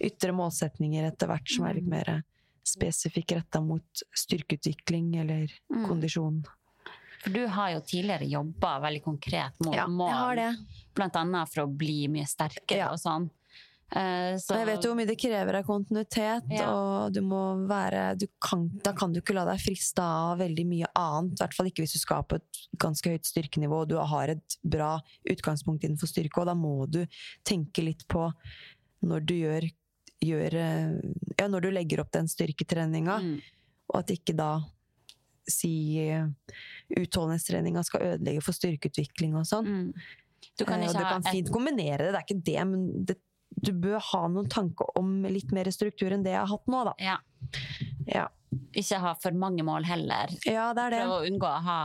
ytre målsetninger etter hvert som er litt Mm. mer spesifikke retta mot styrkeutvikling eller Mm. kondisjon. For du har jo tidligere jobba veldig konkret mot mål, det. blant annet for å bli mye sterkere Ja. og sånn. Eh, så jeg vet jo hvor mye det krever av kontinuitet, Ja. og du må være du kan, Da kan du ikke la deg friste av veldig mye annet. I hvert fall ikke hvis du skal på et ganske høyt styrkenivå og du har et bra utgangspunkt innenfor styrke. Og da må du tenke litt på når du gjør, gjør eh, Ja, når du legger opp den styrketreninga, mm. og at ikke da si eh, utholdenhetstreninga skal ødelegge for styrkeutvikling og sånn. Mm. Du kan Eh, og ikke du ha fint et kombinere det, det er ikke det, men det, du bør ha noen tanker om litt mer struktur enn det jeg har hatt nå, da. ja, Ja, ikke ha for mange mål heller. ja det er det. Prøv å unngå å ha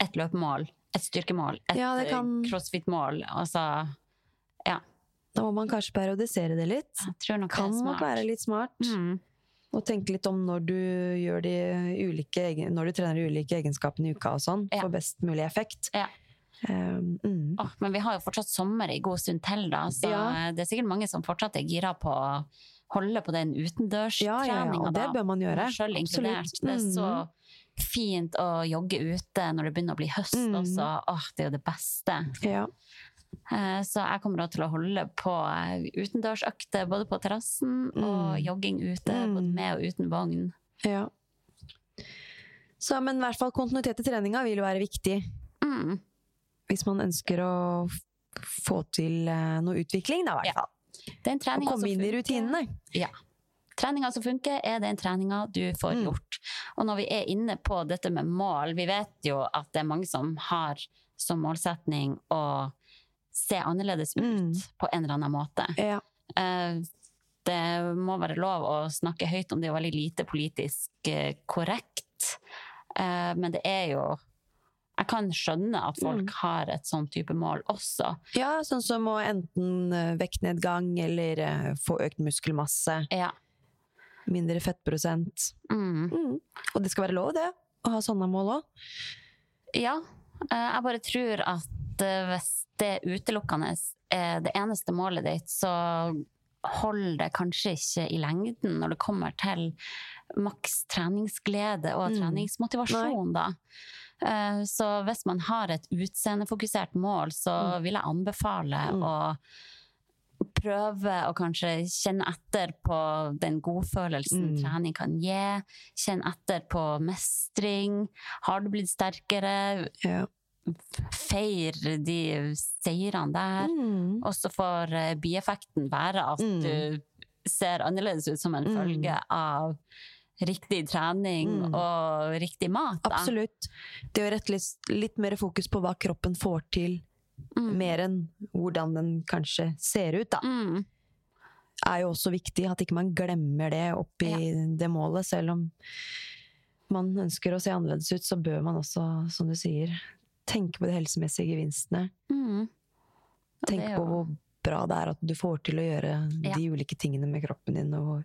et løpemål, et styrkemål, et Ja, kan- eh, crossfit-mål. Altså, ja, Da må man kanskje periodisere det litt. jeg tror nok Kan det er nok smart. være litt smart. Mm. Og tenke litt om når du gjør de ulike Når du trener de ulike egenskapene i uka og sånn, Ja. for best mulig effekt. Ja. Um, mm. oh, men vi har jo fortsatt sommer i god stund til, da, så Ja. det er sikkert mange som fortsatt er gira på å holde på den Ja, ja, ja, det bør man gjøre. Selv inkludert. Mm. Det er så Mm. fint å jogge ute når det begynner å bli høst Mm. også. Åh, det er jo det beste. Ja. Eh, Så jeg kommer til å holde på eh, utendørsøkter både på terrassen og Mm. jogging ute, Mm. både med og uten vogn. ja. Så, men i hvert fall kontinuitet i treninga vil jo være viktig. Mm. Hvis man ønsker å få til eh, noe utvikling, da, i hvert fall. Den Og komme inn i rutinene. Ja. Treninga som funker, er den treninga du får Mm. gjort. Og når vi er inne på dette med mål, vi vet jo at det er mange som har som målsetning å se annerledes ut Mm. på en eller annen måte. Ja. Eh, Det må være lov å snakke høyt om det er veldig lite politisk eh, korrekt. Men det er jo Jeg kan skjønne at folk Mm. har et sånn type mål også. ja, sånn som å enten eh, vektnedgang eller eh, få økt muskelmasse, Ja. mindre fettprosent. Mm. Mm. Og det skal være lov, det. Å ha sånne mål òg. Ja, eh, jeg bare tror at hvis det utelukkende er det eneste målet ditt, så holder det kanskje ikke i lengden når det kommer til maks treningsglede og Mm. treningsmotivasjon, da. Eh, Så hvis man har et utseendefokusert mål, så Mm. vil jeg anbefale Mm. å prøve å kanskje kjenne etter på den godfølelsen Mm. trening kan gi. Kjenne etter på mestring. Har du blitt sterkere? Ja. Feir de seirene der. Mm. Og så får eh, bieffekten være at Mm. du ser annerledes ut som en Mm. følge av riktig trening Mm. og riktig mat. Da. Absolutt. Det å rette litt, litt mer fokus på hva kroppen får til, Mm. mer enn hvordan den kanskje ser ut, da, Mm. er jo også viktig. At ikke man glemmer det oppi det målet. Selv om man ønsker å se annerledes ut, så bør man også, som du sier, tenke på de helsemessige gevinstene. Mm. Tenke er på hvor bra det er at du får til å gjøre Ja. de ulike tingene med kroppen din, og hvor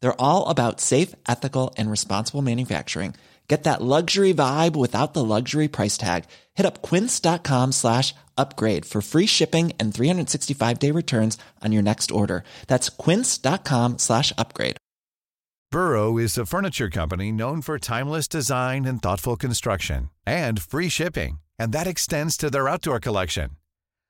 They're all about safe, ethical, and responsible manufacturing. Get that luxury vibe without the luxury price tag. Hit up quince.com slash upgrade for free shipping and 365 day returns on your next order. That's quince.com slash upgrade. Burrow is a furniture company known for timeless design and thoughtful construction and free shipping, and that extends to their outdoor collection.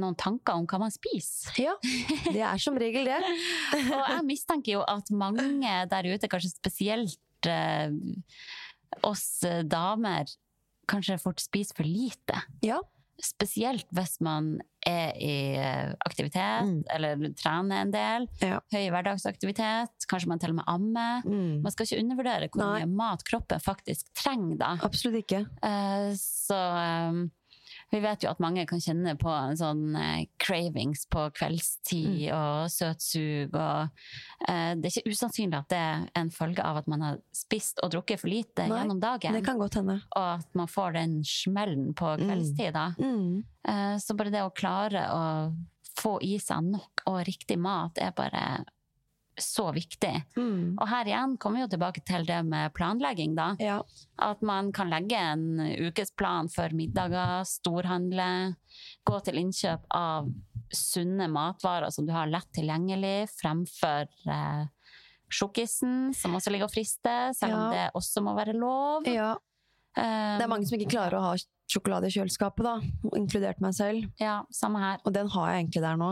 noen tanker om hva man spiser. Ja, det er som regel det. Og jeg mistenker jo at mange der ute, kanskje spesielt eh, oss damer, kanskje fort spiser for lite. Ja. Spesielt hvis man er i eh, aktivitet, Mm. eller trener en del. Ja. Høy hverdagsaktivitet, kanskje man til og med ammer. Mm. Man skal ikke undervurdere hvor Nei. mye mat kroppen faktisk trenger da. Absolutt ikke. Uh, så eh, vi vet jo at mange kan kjenne på en sånn eh, cravings på kveldstid Mm. og søtsug. Og, eh, det er ikke usannsynlig at det er en følge av at man har spist og drukket for lite Nei, gjennom dagen. Det kan godt hende. Og at man får den smellen på Mm. kveldstid. da. Mm. Eh, så bare det å klare å få i seg nok og riktig mat er bare så viktig. Mm. Og her igjen kommer vi jo tilbake til det med planlegging, da. Ja. At man kan legge en ukesplan for middager, storhandle, gå til innkjøp av sunne matvarer som du har lett tilgjengelig, fremfor eh, sjokkisen, som også ligger og frister, selv om Ja. det også må være lov. ja. Um, Det er mange som ikke klarer å ha sjokolade i kjøleskapet, da. Inkludert meg selv. Ja, samme her. Og den har jeg egentlig der nå.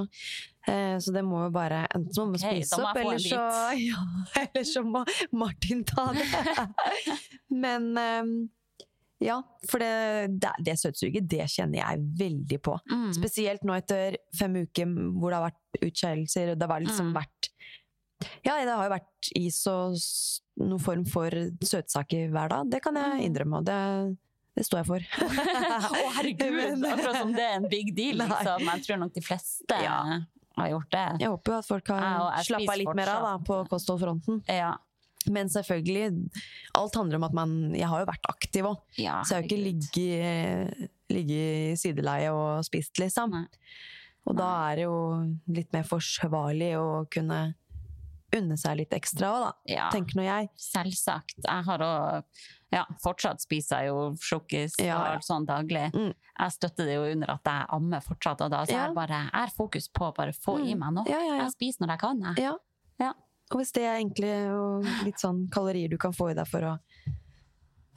Eh, så det må jo bare enten så må man spise opp, eller så, ja, eller så må Martin ta det. Men eh, ja, for det, det, det søtsuget, det kjenner jeg veldig på. Mm. Spesielt nå etter fem uker hvor det har vært utskeielser, og det har liksom Mm. vært Ja, det har jo vært is og noen form for søtsaker hver dag. Det kan jeg Mm. innrømme, og det, det står jeg for. Å, herregud! Akkurat som det er en big deal, liksom. Jeg tror nok de fleste Ja. Har gjort det. Jeg håper jo at folk har jeg slappa litt mer av da, på kostholdfronten. Ja. Men selvfølgelig, alt handler om at man Jeg har jo vært aktiv òg, ja så jeg har jo ikke ligget ligge i sideleie og spist, liksom. Nei. Og da er det jo litt mer forsvarlig å kunne unne seg litt ekstra òg, da. Ja. Tenker nå jeg. Selvsagt. Jeg har òg ja, Fortsatt spiser jeg jo sjokkis Ja, og ja. alt sånn daglig. Mm. Jeg støtter det jo under at jeg ammer fortsatt, og da så Ja. jeg bare jeg har fokus på å bare få i Mm. meg nok. Jeg spiser når jeg kan. Jeg. Ja. Ja. Og hvis det er enkle og litt sånn kalorier du kan få i deg for å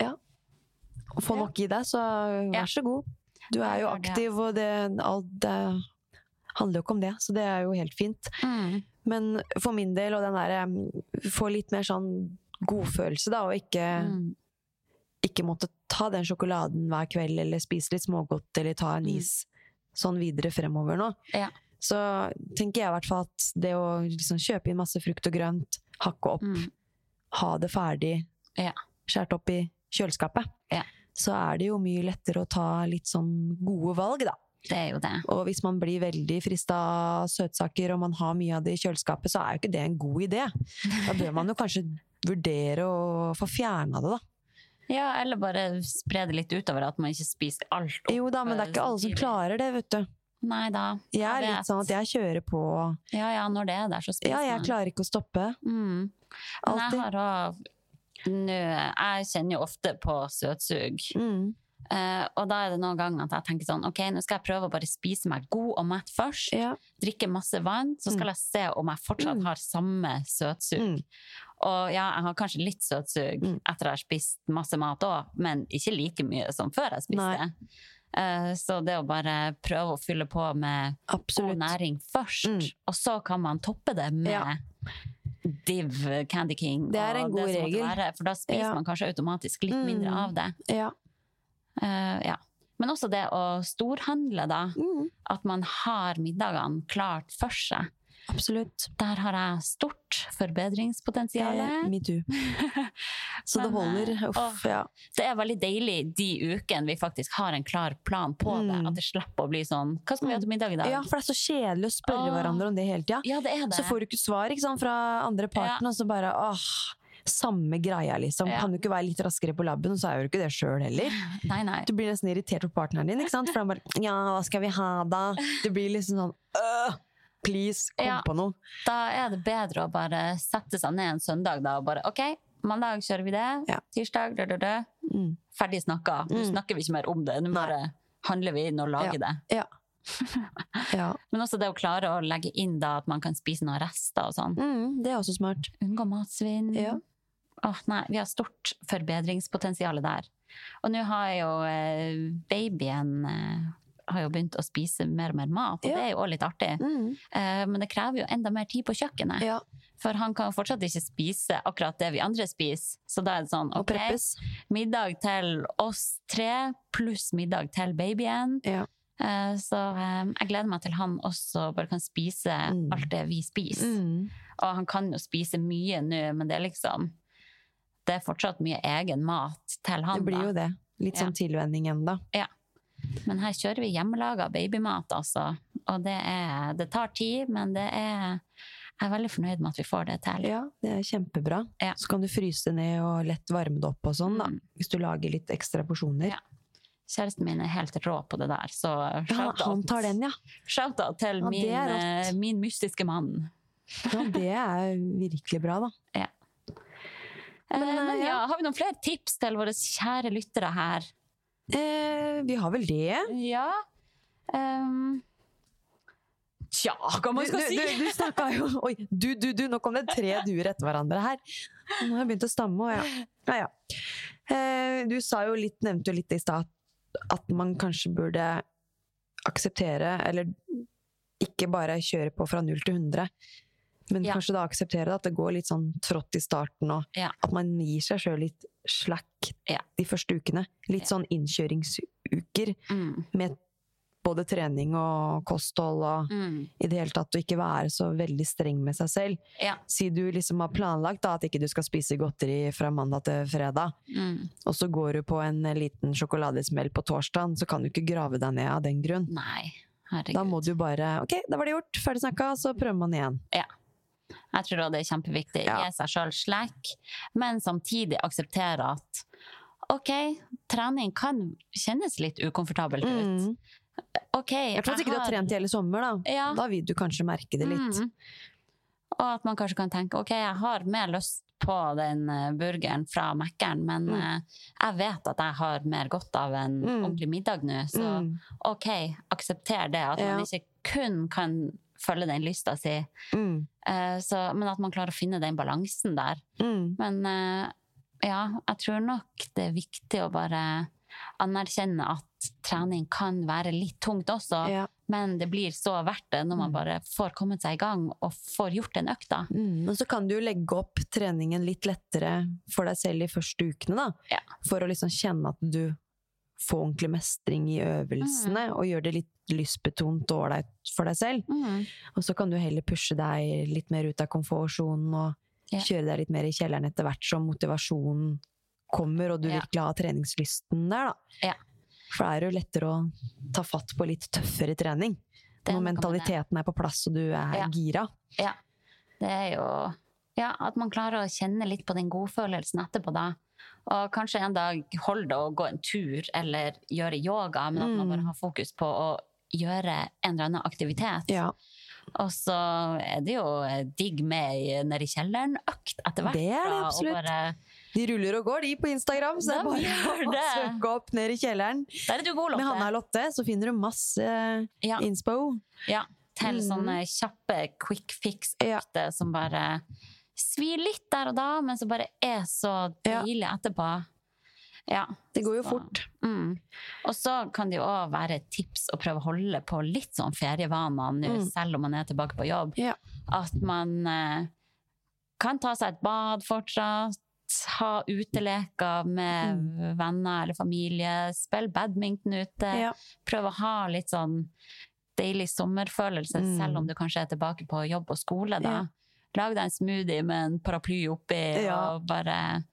Ja. Å få nok i deg, så vær så god. Du er jo aktiv, og det, alt det handler jo ikke om det, så det er jo helt fint. Mm. Men for min del, og den derre Få litt mer sånn godfølelse, da, og ikke, Mm. ikke måtte ta den sjokoladen hver kveld, eller spise litt smågodt, eller ta en Mm. is sånn videre fremover nå. Ja. Så tenker jeg i hvert fall at det å liksom kjøpe inn masse frukt og grønt, hakke opp, Mm. ha det ferdig, Ja. skjært opp i kjøleskapet, Ja. så er det jo mye lettere å ta litt sånn gode valg, da. Det er jo det. Og hvis man blir veldig frista av søtsaker, og man har mye av det i kjøleskapet, så er jo ikke det en god idé. Da bør man jo kanskje vurdere å få fjerna det, da. Ja, eller bare spre det litt utover, at man ikke spiser alt opp. Jo da, men det er ikke alle som klarer det, vet du. Nei da. Jeg er litt sånn at jeg kjører på Ja ja, når det er der, så spiser Ja, jeg man. klarer ikke å stoppe. Mm. Alltid. jeg har òg Jeg kjenner jo ofte på søtsug. Mm. Eh, og da er det noen ganger at jeg tenker sånn Ok, nå skal jeg prøve å bare spise meg god og mett først. Ja. Drikke masse vann. Så skal Mm. jeg se om jeg fortsatt Mm. har samme søtsug. Mm. Og ja, jeg har kanskje litt søtsug Mm. etter jeg har spist masse mat òg, men ikke like mye som før jeg spiste. Eh, så det å bare prøve å fylle på med god næring først, Mm. og så kan man toppe det med Ja. Div, Candy King Det er en god det regel. Være, for da spiser Ja. man kanskje automatisk litt mindre Mm. av det. Ja. Eh, ja. Men også det å storhandle, da. Mm, At man har middagene klart for seg. absolutt. Der har jeg stort forbedringspotensial. Me too. Så det holder. eh, Uff, ja. Det er veldig deilig de ukene vi faktisk har en klar plan på det. Mm. At det slipper å bli sånn Hva skal vi ha til middag i dag? ja, for det er så kjedelig å spørre Åh. hverandre om det hele tida. Ja, det det. Så får du ikke svar ikke sant, fra andre parten, og så bare åh, samme greia, liksom. Ja. Kan du ikke være litt raskere på labben, og så er jo ikke det sjøl heller. Nei, nei. Du blir nesten irritert på partneren din, ikke sant? for han bare ja, hva skal vi ha da? Det blir liksom sånn øh, please, kom Ja. på noe. Da er det bedre å bare sette seg ned en søndag da, og bare OK, mandag kjører vi det. Ja. Tirsdag, død, død, død. Mm. Ferdig snakka. Nå Mm. snakker vi ikke mer om det. Nå bare handler vi inn og lager det. Ja. ja. Men også det å klare å legge inn da at man kan spise noen rester og sånn. Mm, det er også smart. Unngå matsvinn. Ja. Åh, nei, vi har stort forbedringspotensial der. Og nå har jo eh, babyen eh, har jo begynt å spise mer og mer mat, og Ja. det er jo òg litt artig. Mm. Eh, men det krever jo enda mer tid på kjøkkenet. Ja, For han kan fortsatt ikke spise akkurat det vi andre spiser. Så da er det sånn, ok, middag til oss tre, pluss middag til babyen. Ja. Eh, så jeg gleder meg til han også bare kan spise Mm. alt det vi spiser. Mm. Og han kan jo spise mye nå, men det er liksom Det er fortsatt mye egen mat til han. Det blir jo det. Litt Ja. sånn tilvenning ennå. Men her kjører vi hjemmelaga babymat, altså. Og det, er, det tar tid, men det er Jeg er veldig fornøyd med at vi får det til. Ja, det er kjempebra. Ja. Så kan du fryse det ned og lett varme det opp og sånn, da. Mm. Hvis du lager litt ekstra porsjoner. Ja. Kjæresten min er helt rå på det der, så shout-out han tar den, ja. shout-out til Ja, min, eh, min mystiske mann. ja. Det er virkelig bra, da. Men, Men, men eh, ja, ja. har vi noen flere tips til våre kjære lyttere her? Eh, vi har vel det. Ja. Um, tja, hva man skal du, si? Du, du snakka jo Oi, du, du, du, nå kom det tre duer etter hverandre her. Nå har jeg begynt å stamme, og ja. ja, ja. Eh, du sa jo litt, nevnte jo litt i stad at man kanskje burde akseptere, eller ikke bare kjøre på fra null til 100, men Ja. kanskje da akseptere at det går litt sånn trått i starten, og Ja. at man gir seg sjøl litt slack Ja. de første ukene. Litt Ja. sånn innkjøringsuker Mm, med både trening og kosthold og mm, i det hele tatt, å ikke være så veldig streng med seg selv. ja. Si du liksom har planlagt da, at ikke du skal spise godteri fra mandag til fredag, Mm. og så går du på en liten sjokoladesmell på torsdagen, så kan du ikke grave deg ned av den grunn. Nei, herregud. Da må du bare Ok, da var det gjort, ferdig snakka, så prøver man igjen. Jeg tror det er kjempeviktig. Ja. Gi seg sjøl slack, men samtidig akseptere at OK, trening kan kjennes litt ukomfortabelt ut. Mm. OK, jeg tror ikke du har trent i hele sommer, da. Ja. Da vil du kanskje merke det litt. Mm. Og at man kanskje kan tenke OK, jeg har mer lyst på den eh, burgeren fra Mækkern, men Mm. eh, jeg vet at jeg har mer godt av en Mm. ordentlig middag nå, så Mm. OK, aksepter det. At Ja. man ikke kun kan følge den lysta si, Mm. Uh, så, men at man klarer å finne den balansen der. Mm. Men uh, ja, jeg tror nok det er viktig å bare anerkjenne at trening kan være litt tungt også, Ja. men det blir så verdt det når man Mm. bare får kommet seg i gang og får gjort den økta. Mm. Og så kan du legge opp treningen litt lettere for deg selv de første ukene, da. Ja. For å liksom kjenne at du får ordentlig mestring i øvelsene, Mm. og gjør det litt lystbetont og ålreit for deg selv. Og så kan du heller pushe deg litt mer ut av komfortsonen og yeah. kjøre deg litt mer i kjelleren etter hvert som motivasjonen kommer, og du yeah. virkelig har treningslysten der, da. Yeah. For det er jo lettere å ta fatt på litt tøffere trening. Det er Når det. mentaliteten er på plass og du er Ja. gira. Det er jo ja, at man klarer å kjenne litt på den godfølelsen etterpå, da. Og kanskje en dag holde det å gå en tur eller gjøre yoga, men at man Mm. bare har fokus på å gjøre en eller annen aktivitet. Ja, Og så er det jo digg med i- nede i kjelleren-økt etter hvert. Det er det absolutt. Bare, De ruller og går, de, på Instagram. Så det er bare å søke opp ned i kjelleren. der er du god, Lotte. Med Hanna og Lotte så finner du masse Ja. inspo. Ja, til Mm. sånne kjappe quick fix-økter som bare svir litt der og da, men som bare er så Ja. deilig etterpå. Ja. Det går jo så- fort. Mm. Og så kan det jo òg være et tips å prøve å holde på litt sånn ferievaner nå, Mm. selv om man er tilbake på jobb. Ja. At man eh, kan ta seg et bad fortsatt. Ha uteleker med venner eller familie. Spille badminton ute. Ja. Prøve å ha litt sånn deilig sommerfølelse, Mm. selv om du kanskje er tilbake på jobb og skole. da. Ja. Lag deg en smoothie med en paraply oppi, og bare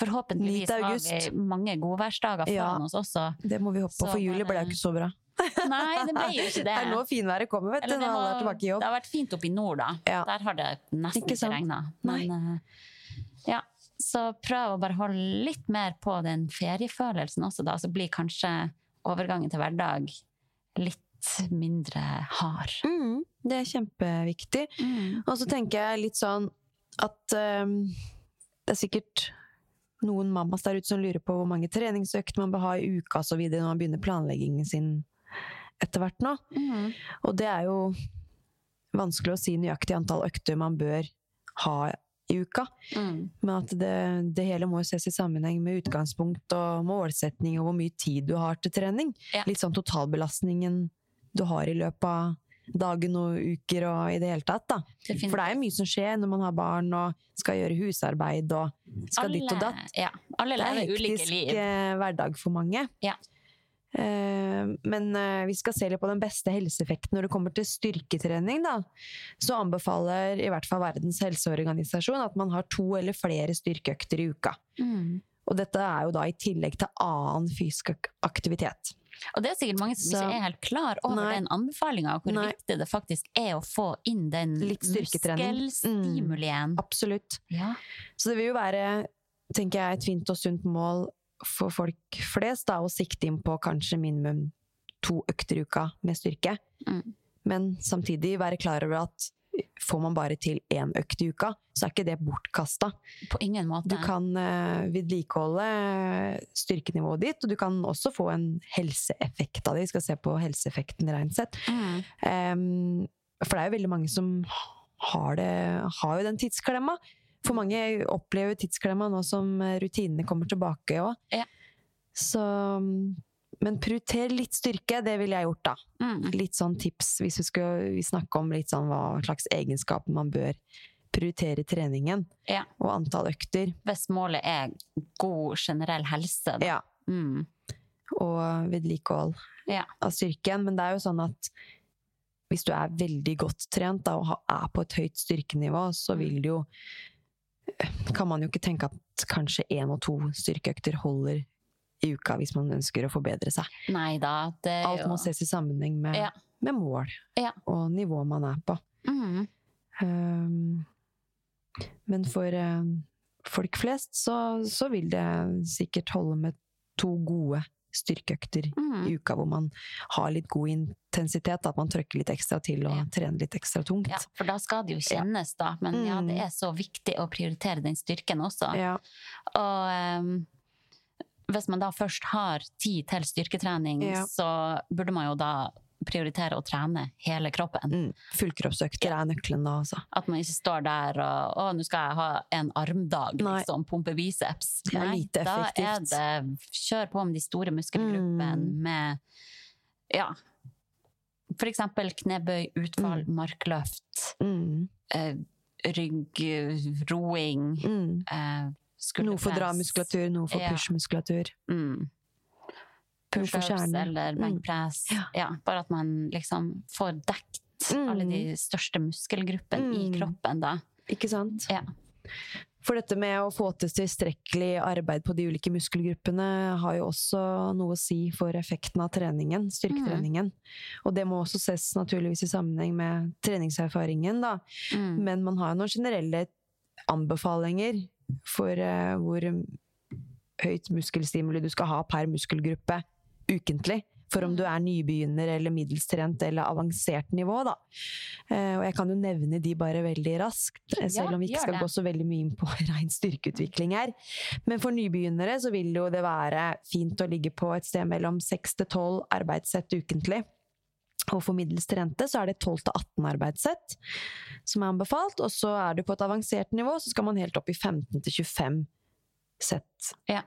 Forhåpentligvis har vi mange godværsdager foran Ja. oss også. Det må vi håpe på, for juli ble jo ikke så bra. Nei, det ble jo ikke det. Det er nå finværet kommer, vet du. Det, jobb. det har vært fint oppe i nord, da. Ja. Der har det nesten Ikke ikke, regna. Men eh, ja, så prøv å bare holde litt mer på den feriefølelsen også, da. Så blir kanskje overgangen til hverdag litt mindre hard. Mm, det er kjempeviktig. Og så tenker jeg litt sånn at um, det er sikkert noen mammas der ute som lurer på hvor mange treningsøkter man bør ha i uka så videre når man begynner planleggingen sin etter hvert nå. Mm. Og det er jo vanskelig å si nøyaktig antall økter man bør ha i uka. Mm. Men at det, det hele må ses i sammenheng med utgangspunkt og målsetning og hvor mye tid du har til trening. Ja. Litt sånn totalbelastningen du har i løpet av dagen og uker og i det hele tatt. da. Definitivt. For det er jo mye som skjer når man har barn og skal gjøre husarbeid og skal ditt og datt. Ja, alle Det er lever ulike liv. eh, hverdag for mange. Ja. Eh, men eh, vi skal se litt på den beste helseeffekten når det kommer til styrketrening. Da. Så anbefaler i hvert fall Verdens helseorganisasjon at man har to eller flere styrkeøkter i uka. Mm. Og dette er jo da i tillegg til annen fysisk aktivitet. Og det er sikkert mange som Så- ikke er helt klar over Nei. den anbefalinga, og hvor Nei. viktig det faktisk er å få inn den muskelstimulien. Mm. Absolutt. Ja. Så det vil jo være, tenker jeg, et fint og sunt mål for folk flest da, å sikte inn på kanskje minimum to økter i uka med styrke. Mm. Men samtidig være klar over at får man bare til én økt i uka, så er ikke det bortkasta. På ingen måte. Du kan uh, vedlikeholde styrkenivået ditt, og du kan også få en helseeffekt av det. Vi skal se på helseeffekten rent sett. Mm. Um, for det er jo veldig mange som har, det, har jo den tidsklemma. For mange opplever tidsklemma nå som rutinene kommer tilbake òg. Ja. Så Men prioriter litt styrke, det ville jeg gjort, da. Mm. Litt sånn tips hvis vi skal snakke om litt sånn hva slags egenskaper man bør prioritere treningen. Ja. Og antall økter. Hvis målet er god generell helse, da. Ja. Mm. Og vedlikehold Ja. av styrken. Men det er jo sånn at hvis du er veldig godt trent da, og er på et høyt styrkenivå, så vil det jo Kan man jo ikke tenke at kanskje én og to styrkeøkter holder i uka hvis man ønsker å forbedre seg. Neida, det Alt må ses i sammenheng med, Ja. med mål Ja. og nivå man er på. mm. Um, men for uh, folk flest så, så vil det sikkert holde med to gode styrkeøkter Mm. i uka hvor man har litt god intensitet, at man trøkker litt ekstra til og Ja. trener litt ekstra tungt. Ja, for da skal det jo kjennes, da. Men ja, Mm. det er så viktig å prioritere den styrken også. Ja. Og ehm, hvis man da først har tid til styrketrening, Ja. så burde man jo da prioritere å trene hele kroppen. Mm. Fullkroppsøkter er nøkkelen da, altså. At man ikke står der og å, nå skal jeg ha en armdag, Nei. liksom, pumpe biceps. Det er Nei, lite da er det kjør på med de store muskelgruppene Mm. med ja, for eksempel knebøy, utfall, markløft, Mm. eh, rygg, roing, Mm. eh. Noe for dramuskulatur, noe for pushmuskulatur. Mm. Pushups eller Mm. benkpress. Ja. Ja, bare at man liksom får dekt Mm. alle de største muskelgruppene i Mm. kroppen, da. Ikke sant? Ja. For dette med å få til tilstrekkelig arbeid på de ulike muskelgruppene har jo også noe å si for effekten av treningen, styrketreningen. Og det må også ses naturligvis i sammenheng med treningserfaringen, da. Mm. Men man har jo noen generelle anbefalinger for uh, hvor høyt muskelstimuli du skal ha per muskelgruppe ukentlig. For om du er nybegynner eller middels trent eller avansert nivå, da. Eh, og jeg kan jo nevne de bare veldig raskt, eh, selv om vi ikke skal gå så veldig mye inn på rein styrkeutvikling her. Men for nybegynnere så vil jo det være fint å ligge på et sted mellom 6 til 12 arbeidssett ukentlig. Og for middels rente, så er det 12-18 arbeidssett som er anbefalt. Og så er du på et avansert nivå, så skal man helt opp i 15-25 sett Ja.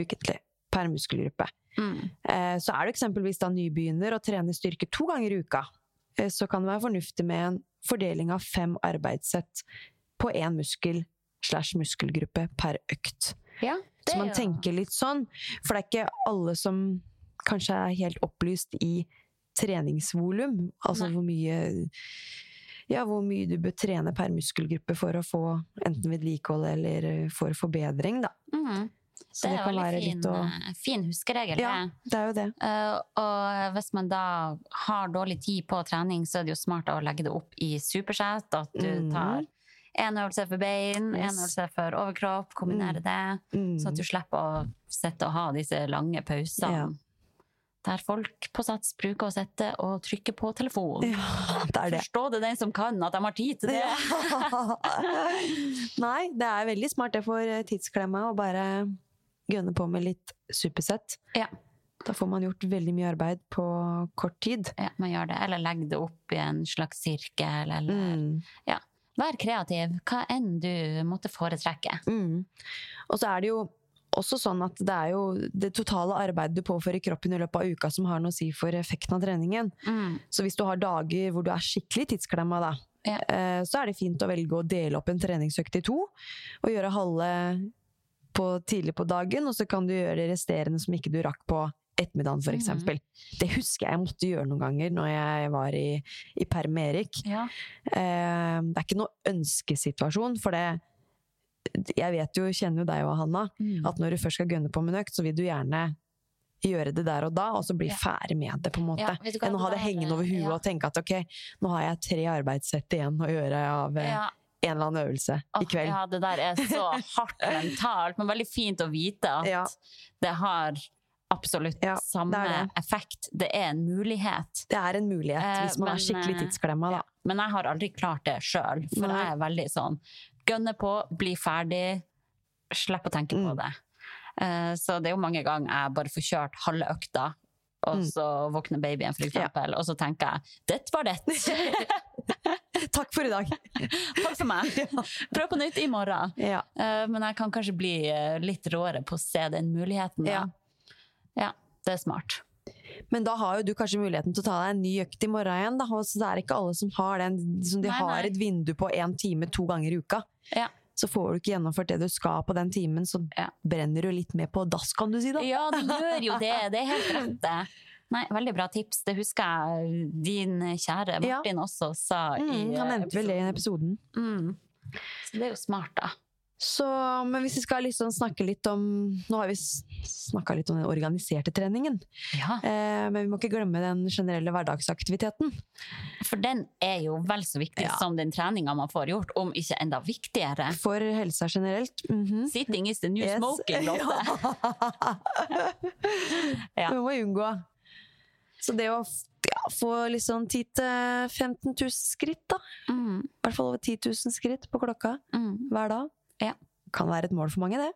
ukentlig per muskelgruppe. Mm. Eh, Så er du eksempelvis da nybegynner og trener styrke to ganger i uka, eh, så kan det være fornuftig med en fordeling av fem arbeidssett på én muskel slash muskelgruppe per økt. Ja, det Så man er tenker litt sånn, for det er ikke alle som kanskje er helt opplyst i treningsvolum. Altså Nei. hvor mye ja, hvor mye du bør trene per muskelgruppe for å få enten vedlikehold eller for forbedring, da. Mm. Så Det det, er kan veldig fin, å eh, fin huskeregel. Ja, det. er jo det. Uh, og hvis man da har dårlig tid på trening, så er det jo smart å legge det opp i supersett. At du Mhm. tar én øvelse for bein, én Yes. øvelse for overkropp, kombinerer det. Mm. Så at du slipper å sitte og ha disse lange pausene. Ja. Der folk på Sats bruker å sitte og trykke på telefonen. Ja, det er det. Forstå det den som kan, at de har tid til det. Nei, det er veldig smart det for tidsklemma å bare gønne på med litt supersett. Ja. Da får man gjort veldig mye arbeid på kort tid. Ja, man gjør det. Eller legg det opp i en slags sirkel, eller Mm. ja. Vær kreativ, hva enn du måtte foretrekke. Mm. Og så er det jo også sånn at det er jo det totale arbeidet du påfører kroppen i løpet av uka som har noe å si for effekten av treningen. Mm. Så hvis du har dager hvor du er skikkelig tidsklemma, da, Ja. eh, så er det fint å velge å dele opp en treningsøkt i to. Og gjøre halve på, tidlig på dagen, og så kan du gjøre det resterende som ikke du rakk på ettermiddagen, for Mm. Det husker jeg jeg måtte gjøre noen ganger når jeg var i, i perm med Erik. Ja. Eh, det er ikke noe ønskesituasjon, for det Jeg vet jo, kjenner jo deg og Hanna, Mm. at når du først skal gønne på med en økt, så vil du gjerne gjøre det der og da, og så bli Ja. ferdig med det, på en måte. Ja, hva, Enn å ha det hengende over huet ja. og tenke at ok, nå har jeg tre arbeidssett igjen å gjøre av eh, Ja. en eller annen øvelse i kveld. Ja, det der er så hardt mentalt, men veldig fint å vite at Ja. det har absolutt Ja, samme det det. effekt. Det er en mulighet. Det er en mulighet Eh, hvis man men, er skikkelig eh, tidsklemma, da. Men jeg har aldri klart det sjøl, for Nei. jeg er veldig sånn gønne på, bli ferdig, slipp å tenke på Mm. det. Eh, Så det er jo mange ganger jeg bare får kjørt halve økta, og Mm. så våkner babyen, for eksempel, og så tenker jeg 'dette var det'. Takk for i dag! Takk for meg. Prøv på nytt i morgen. Ja. Eh, Men jeg kan kanskje bli eh, litt råere på å se den muligheten. Ja. ja, det er smart. Men da har jo du kanskje muligheten til å ta deg en ny økt i morgen igjen. Da. Så det er ikke alle som har den. Som de Nei, har nei. et vindu på én time to ganger i uka. Ja. Så får du ikke gjennomført det du skal på den timen, så Ja. brenner du litt mer på dass, kan du si da. Ja, du gjør jo det. Det er helt rett, det. Nei, veldig bra tips. Det husker jeg din kjære Ja. Martin også sa i Mm, han nevnte vel det i episoden. Mm. Så det er jo smart, da. Så, men hvis vi skal liksom snakke litt om Nå har vi snakka litt om den organiserte treningen. Ja, Eh, men vi må ikke glemme den generelle hverdagsaktiviteten. For den er jo vel så viktig Ja. som den treninga man får gjort, om ikke enda viktigere. For helsa generelt. Mhm. Sitting is the new Yes. smoking, Lotte. Ja. Det må unngå. Så det å ja, få liksom 10 000-15 000 skritt, da. Mm, I hvert fall over 10 000 skritt på klokka mm. hver dag. Ja. Kan være et mål for mange, det.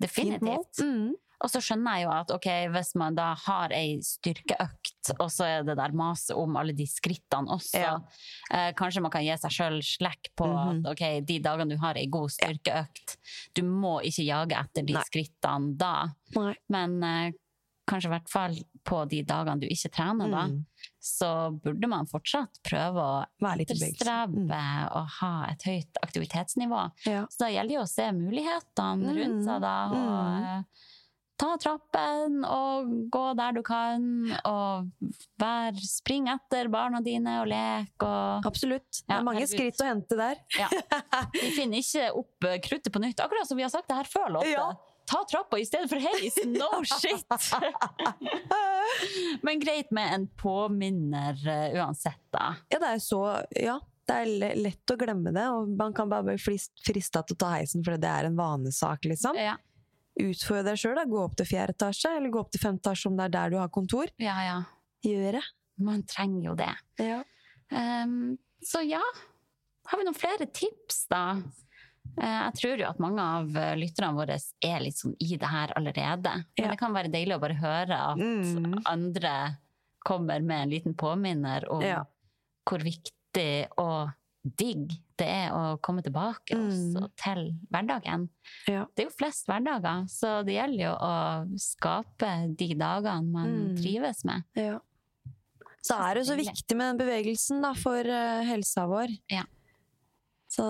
Definitivt. Mm. Og så skjønner jeg jo at ok, hvis man da har ei styrkeøkt, og så er det der maset om alle de skrittene også, Ja. eh, kanskje man kan gi seg sjøl slekk på Mhm. at ok, de dagene du har ei god styrkeøkt, du må ikke jage etter de Nei. skrittene da, Nei. men eh, kanskje i hvert fall på de dagene du ikke trener da, Mm. så burde man fortsatt prøve å etterstrebe Mm. og ha et høyt aktivitetsnivå. Ja. Så da gjelder det å se mulighetene rundt seg, da. Og Mm. eh, ta trappen og gå der du kan. Og vær, spring etter barna dine og lek. Og Absolutt. Det Ja, er mange herregud. skritt å hente der. ja. Vi finner ikke opp kruttet på nytt, akkurat som vi har sagt det her før, Lotte. Ja. Ta trappa i stedet for heis! No shit! Men greit med en påminner eh, uansett, da. Ja, det er så Ja, det er lett å glemme det, og man kan bare bli frista til å ta heisen fordi det er en vanesak, liksom. Ja, Utfordre deg sjøl, gå opp til fjerde etasje, eller gå opp til femte etasje om det er der du har kontor. ja. ja. Gjør det. Man trenger jo det. Ja. Um, så ja, har vi noen flere tips da? Eh, jeg tror jo at mange av eh, lytterne våre er litt sånn i det her allerede. Men Ja. det kan være deilig å bare høre at Mm. andre kommer med en liten påminner om Ja. hvor viktig og digg det er å komme tilbake Mm. til hverdagen. Ja. Det er jo flest hverdager, så det gjelder jo å skape de dagene man Mm. trives med. Ja. Så er det så viktig med den bevegelsen da, for eh, helsa vår. Ja. Så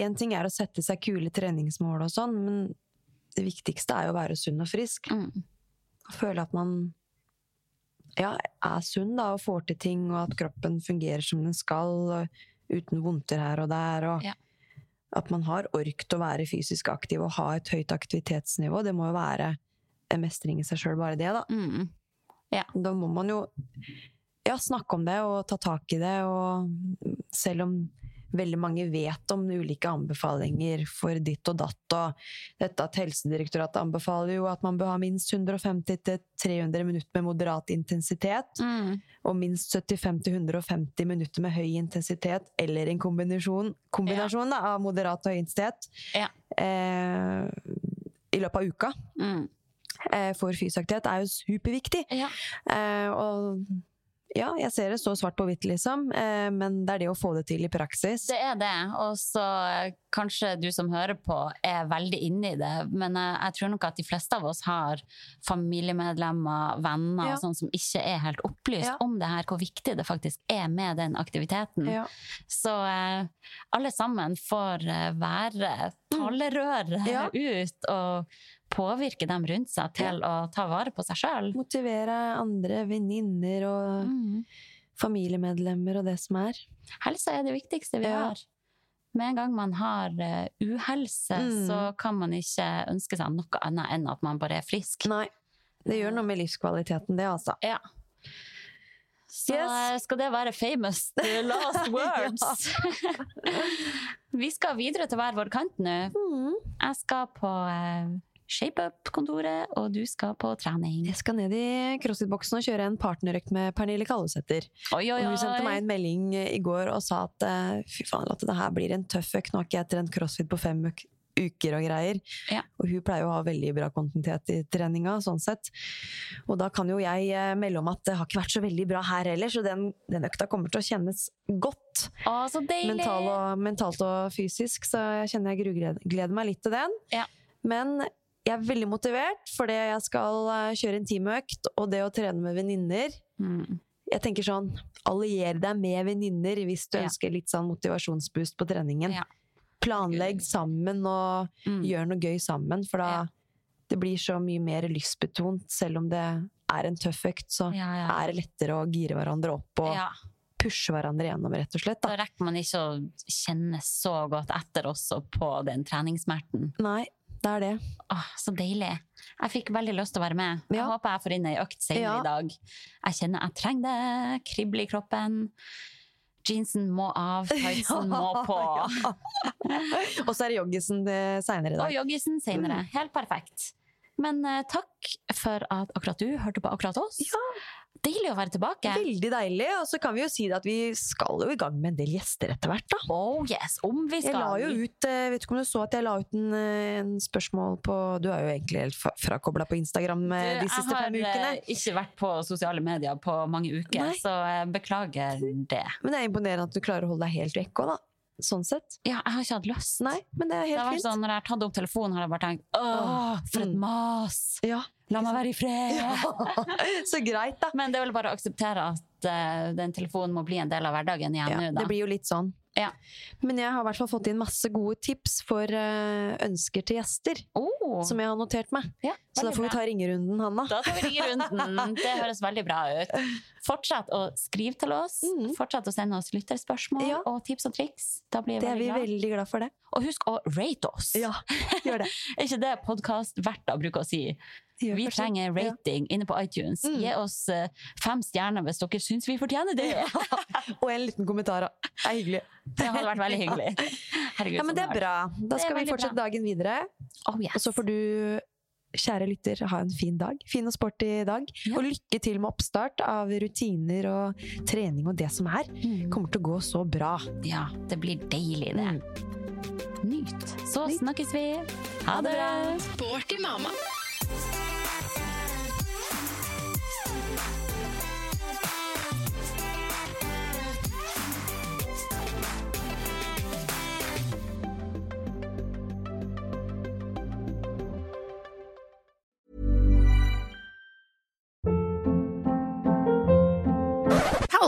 én ting er å sette seg kule treningsmål og sånn, men det viktigste er jo å være sunn og frisk. Mm. Føle at man ja, er sunn da, og får til ting, og at kroppen fungerer som den skal, uten vondter her og der. Og Ja. At man har ork til å være fysisk aktiv og ha et høyt aktivitetsnivå. Det må jo være en mestring i seg sjøl, bare det, da. Mm. Da må man jo ja, snakke om det og ta tak i det. Og selv om veldig mange vet om ulike anbefalinger for ditt og datt, og dette at Helsedirektoratet anbefaler jo at man bør ha minst 150-300 minutter med moderat intensitet, Mm. og minst 75-150 minutter med høy intensitet, eller en kombinasjon, kombinasjon da, av moderat og høy intensitet, Ja. eh, i løpet av uka Mm. eh, for fysisk aktivitet, er jo superviktig. Ja. Eh, og ja, jeg ser det så svart på hvitt, liksom, eh, men det er det å få det til i praksis. Det er det. Og så eh, kanskje du som hører på er veldig inne i det, men jeg, jeg tror nok at de fleste av oss har familiemedlemmer, venner Ja. og sånn som ikke er helt opplyst Ja. om det her, hvor viktig det faktisk er med den aktiviteten. Ja. Så eh, alle sammen får eh, være talerør Ja. ut og påvirke dem rundt seg til å ta vare på seg sjøl. Motivere andre venninner og Mm. familiemedlemmer og det som er. Helse er det viktigste vi Ja. har. Med en gang man har eh, uhelse, Mm. så kan man ikke ønske seg noe annet enn at man bare er frisk. Nei. Det gjør noe med livskvaliteten, det, altså. Ja. Så Yes. eh, skal det være famous the last words. vi skal videre til hver vår kant nå. Mm. Jeg skal på uh, ShapeUp-kontoret, og du skal på trening. Jeg skal ned i CrossFit-boksen og kjøre en partnerøkt med Pernille Kallesæter. Oi, oi, Og Hun sendte meg en melding i går og sa at eh, fy faen, at det her blir en tøff økt. Nå har ikke jeg trent crossfit på fem uk- uker og greier. Ja. Og hun pleier å ha veldig bra kontinuitet i treninga, sånn sett. Og da kan jo jeg eh, melde om at det har ikke vært så veldig bra her heller, så den, den økta kommer til å kjennes godt. Å! Mental og, mentalt og fysisk, så jeg kjenner jeg grugleder gleder meg litt til den. Ja. Men jeg er veldig motivert, fordi jeg skal eh, kjøre en timeøkt, og det å trene med venninner Mm. jeg tenker sånn, allier deg med venninner hvis du Ja. ønsker litt sånn motivasjonsboost på treningen. Ja. Planlegg sammen og Mm. gjør noe gøy sammen, for da Ja. det blir så mye mer lystbetont. Selv om det er en tøff økt, så er det lettere å gire hverandre opp og pushe hverandre gjennom, rett og slett. Da Da. rekker man ikke å kjenne så godt etter også på den treningssmerten. Nei, det er det. Åh, så deilig. Jeg fikk veldig lyst til å være med. Jeg Ja. håper jeg får inn ei økt senere Ja. i dag. Jeg kjenner jeg trenger det. Kribler i kroppen. Jeansen må av, tightsen må på. Ja. og så er det joggisen seinere i dag. Og joggisen senere. Helt perfekt. Men uh, takk for at akkurat du hørte på akkurat oss. Deilig å være tilbake. Veldig deilig. Og så kan vi jo si at vi skal jo i gang med en del gjester etter hvert, da. Oh yes, om vi skal. Jeg la jo ut eh, Vet ikke om du så at jeg la ut en, eh, en spørsmål på Du er jo egentlig helt fra- frakobla på Instagram Du, eh, de siste fem ukene. Jeg har ikke vært på sosiale medier på mange uker, Nei. så jeg beklager det. Men det er imponerende at du klarer å holde deg helt vekk òg, da. Sånn sett. Ja, jeg har ikke hatt lyst. Nei, men det er Det har helt vært fint. sånn, når jeg har tatt opp telefonen, har jeg bare tenkt åh, for et Mm. mas! Ja. La meg være i fred! Så greit, da. Men det er vel bare å akseptere at uh, den telefonen må bli en del av hverdagen igjen Ja, nå, da. det blir jo litt sånn. Ja. Men jeg har i hvert fall fått inn masse gode tips for uh, ønsker til gjester, Oh, som jeg har notert meg. ja, Så da får vi ta ringerunden, Hanna. Da tar vi ringerunden. Det høres veldig bra ut. Fortsett å skrive til oss. Mm. Fortsett å sende oss lytterspørsmål Ja. og tips og triks. Da blir jeg Det er vi glad. veldig glad for det. Og husk å rate oss. Ja, gjør det. Er ikke det podkastverter bruker å si? Gjør Vi trenger Ja. rating inne på iTunes. Mm. Gi oss eh, fem stjerner hvis dere syns vi fortjener det! Og en liten kommentar. Det er hyggelig. Det hadde vært veldig hyggelig. Herregud, Ja, men det er bra. Da skal vi fortsette bra. dagen videre. Oh, yes. Og så får du, kjære lytter, ha en fin dag. Fin og sporty dag. Ja. Og lykke til med oppstart av rutiner og trening og det som er. Mm. Kommer til å gå så bra. Ja, det blir deilig, det. Mm. Nyt. Så Nyt. snakkes vi. Ha det bra. Sporty mamma.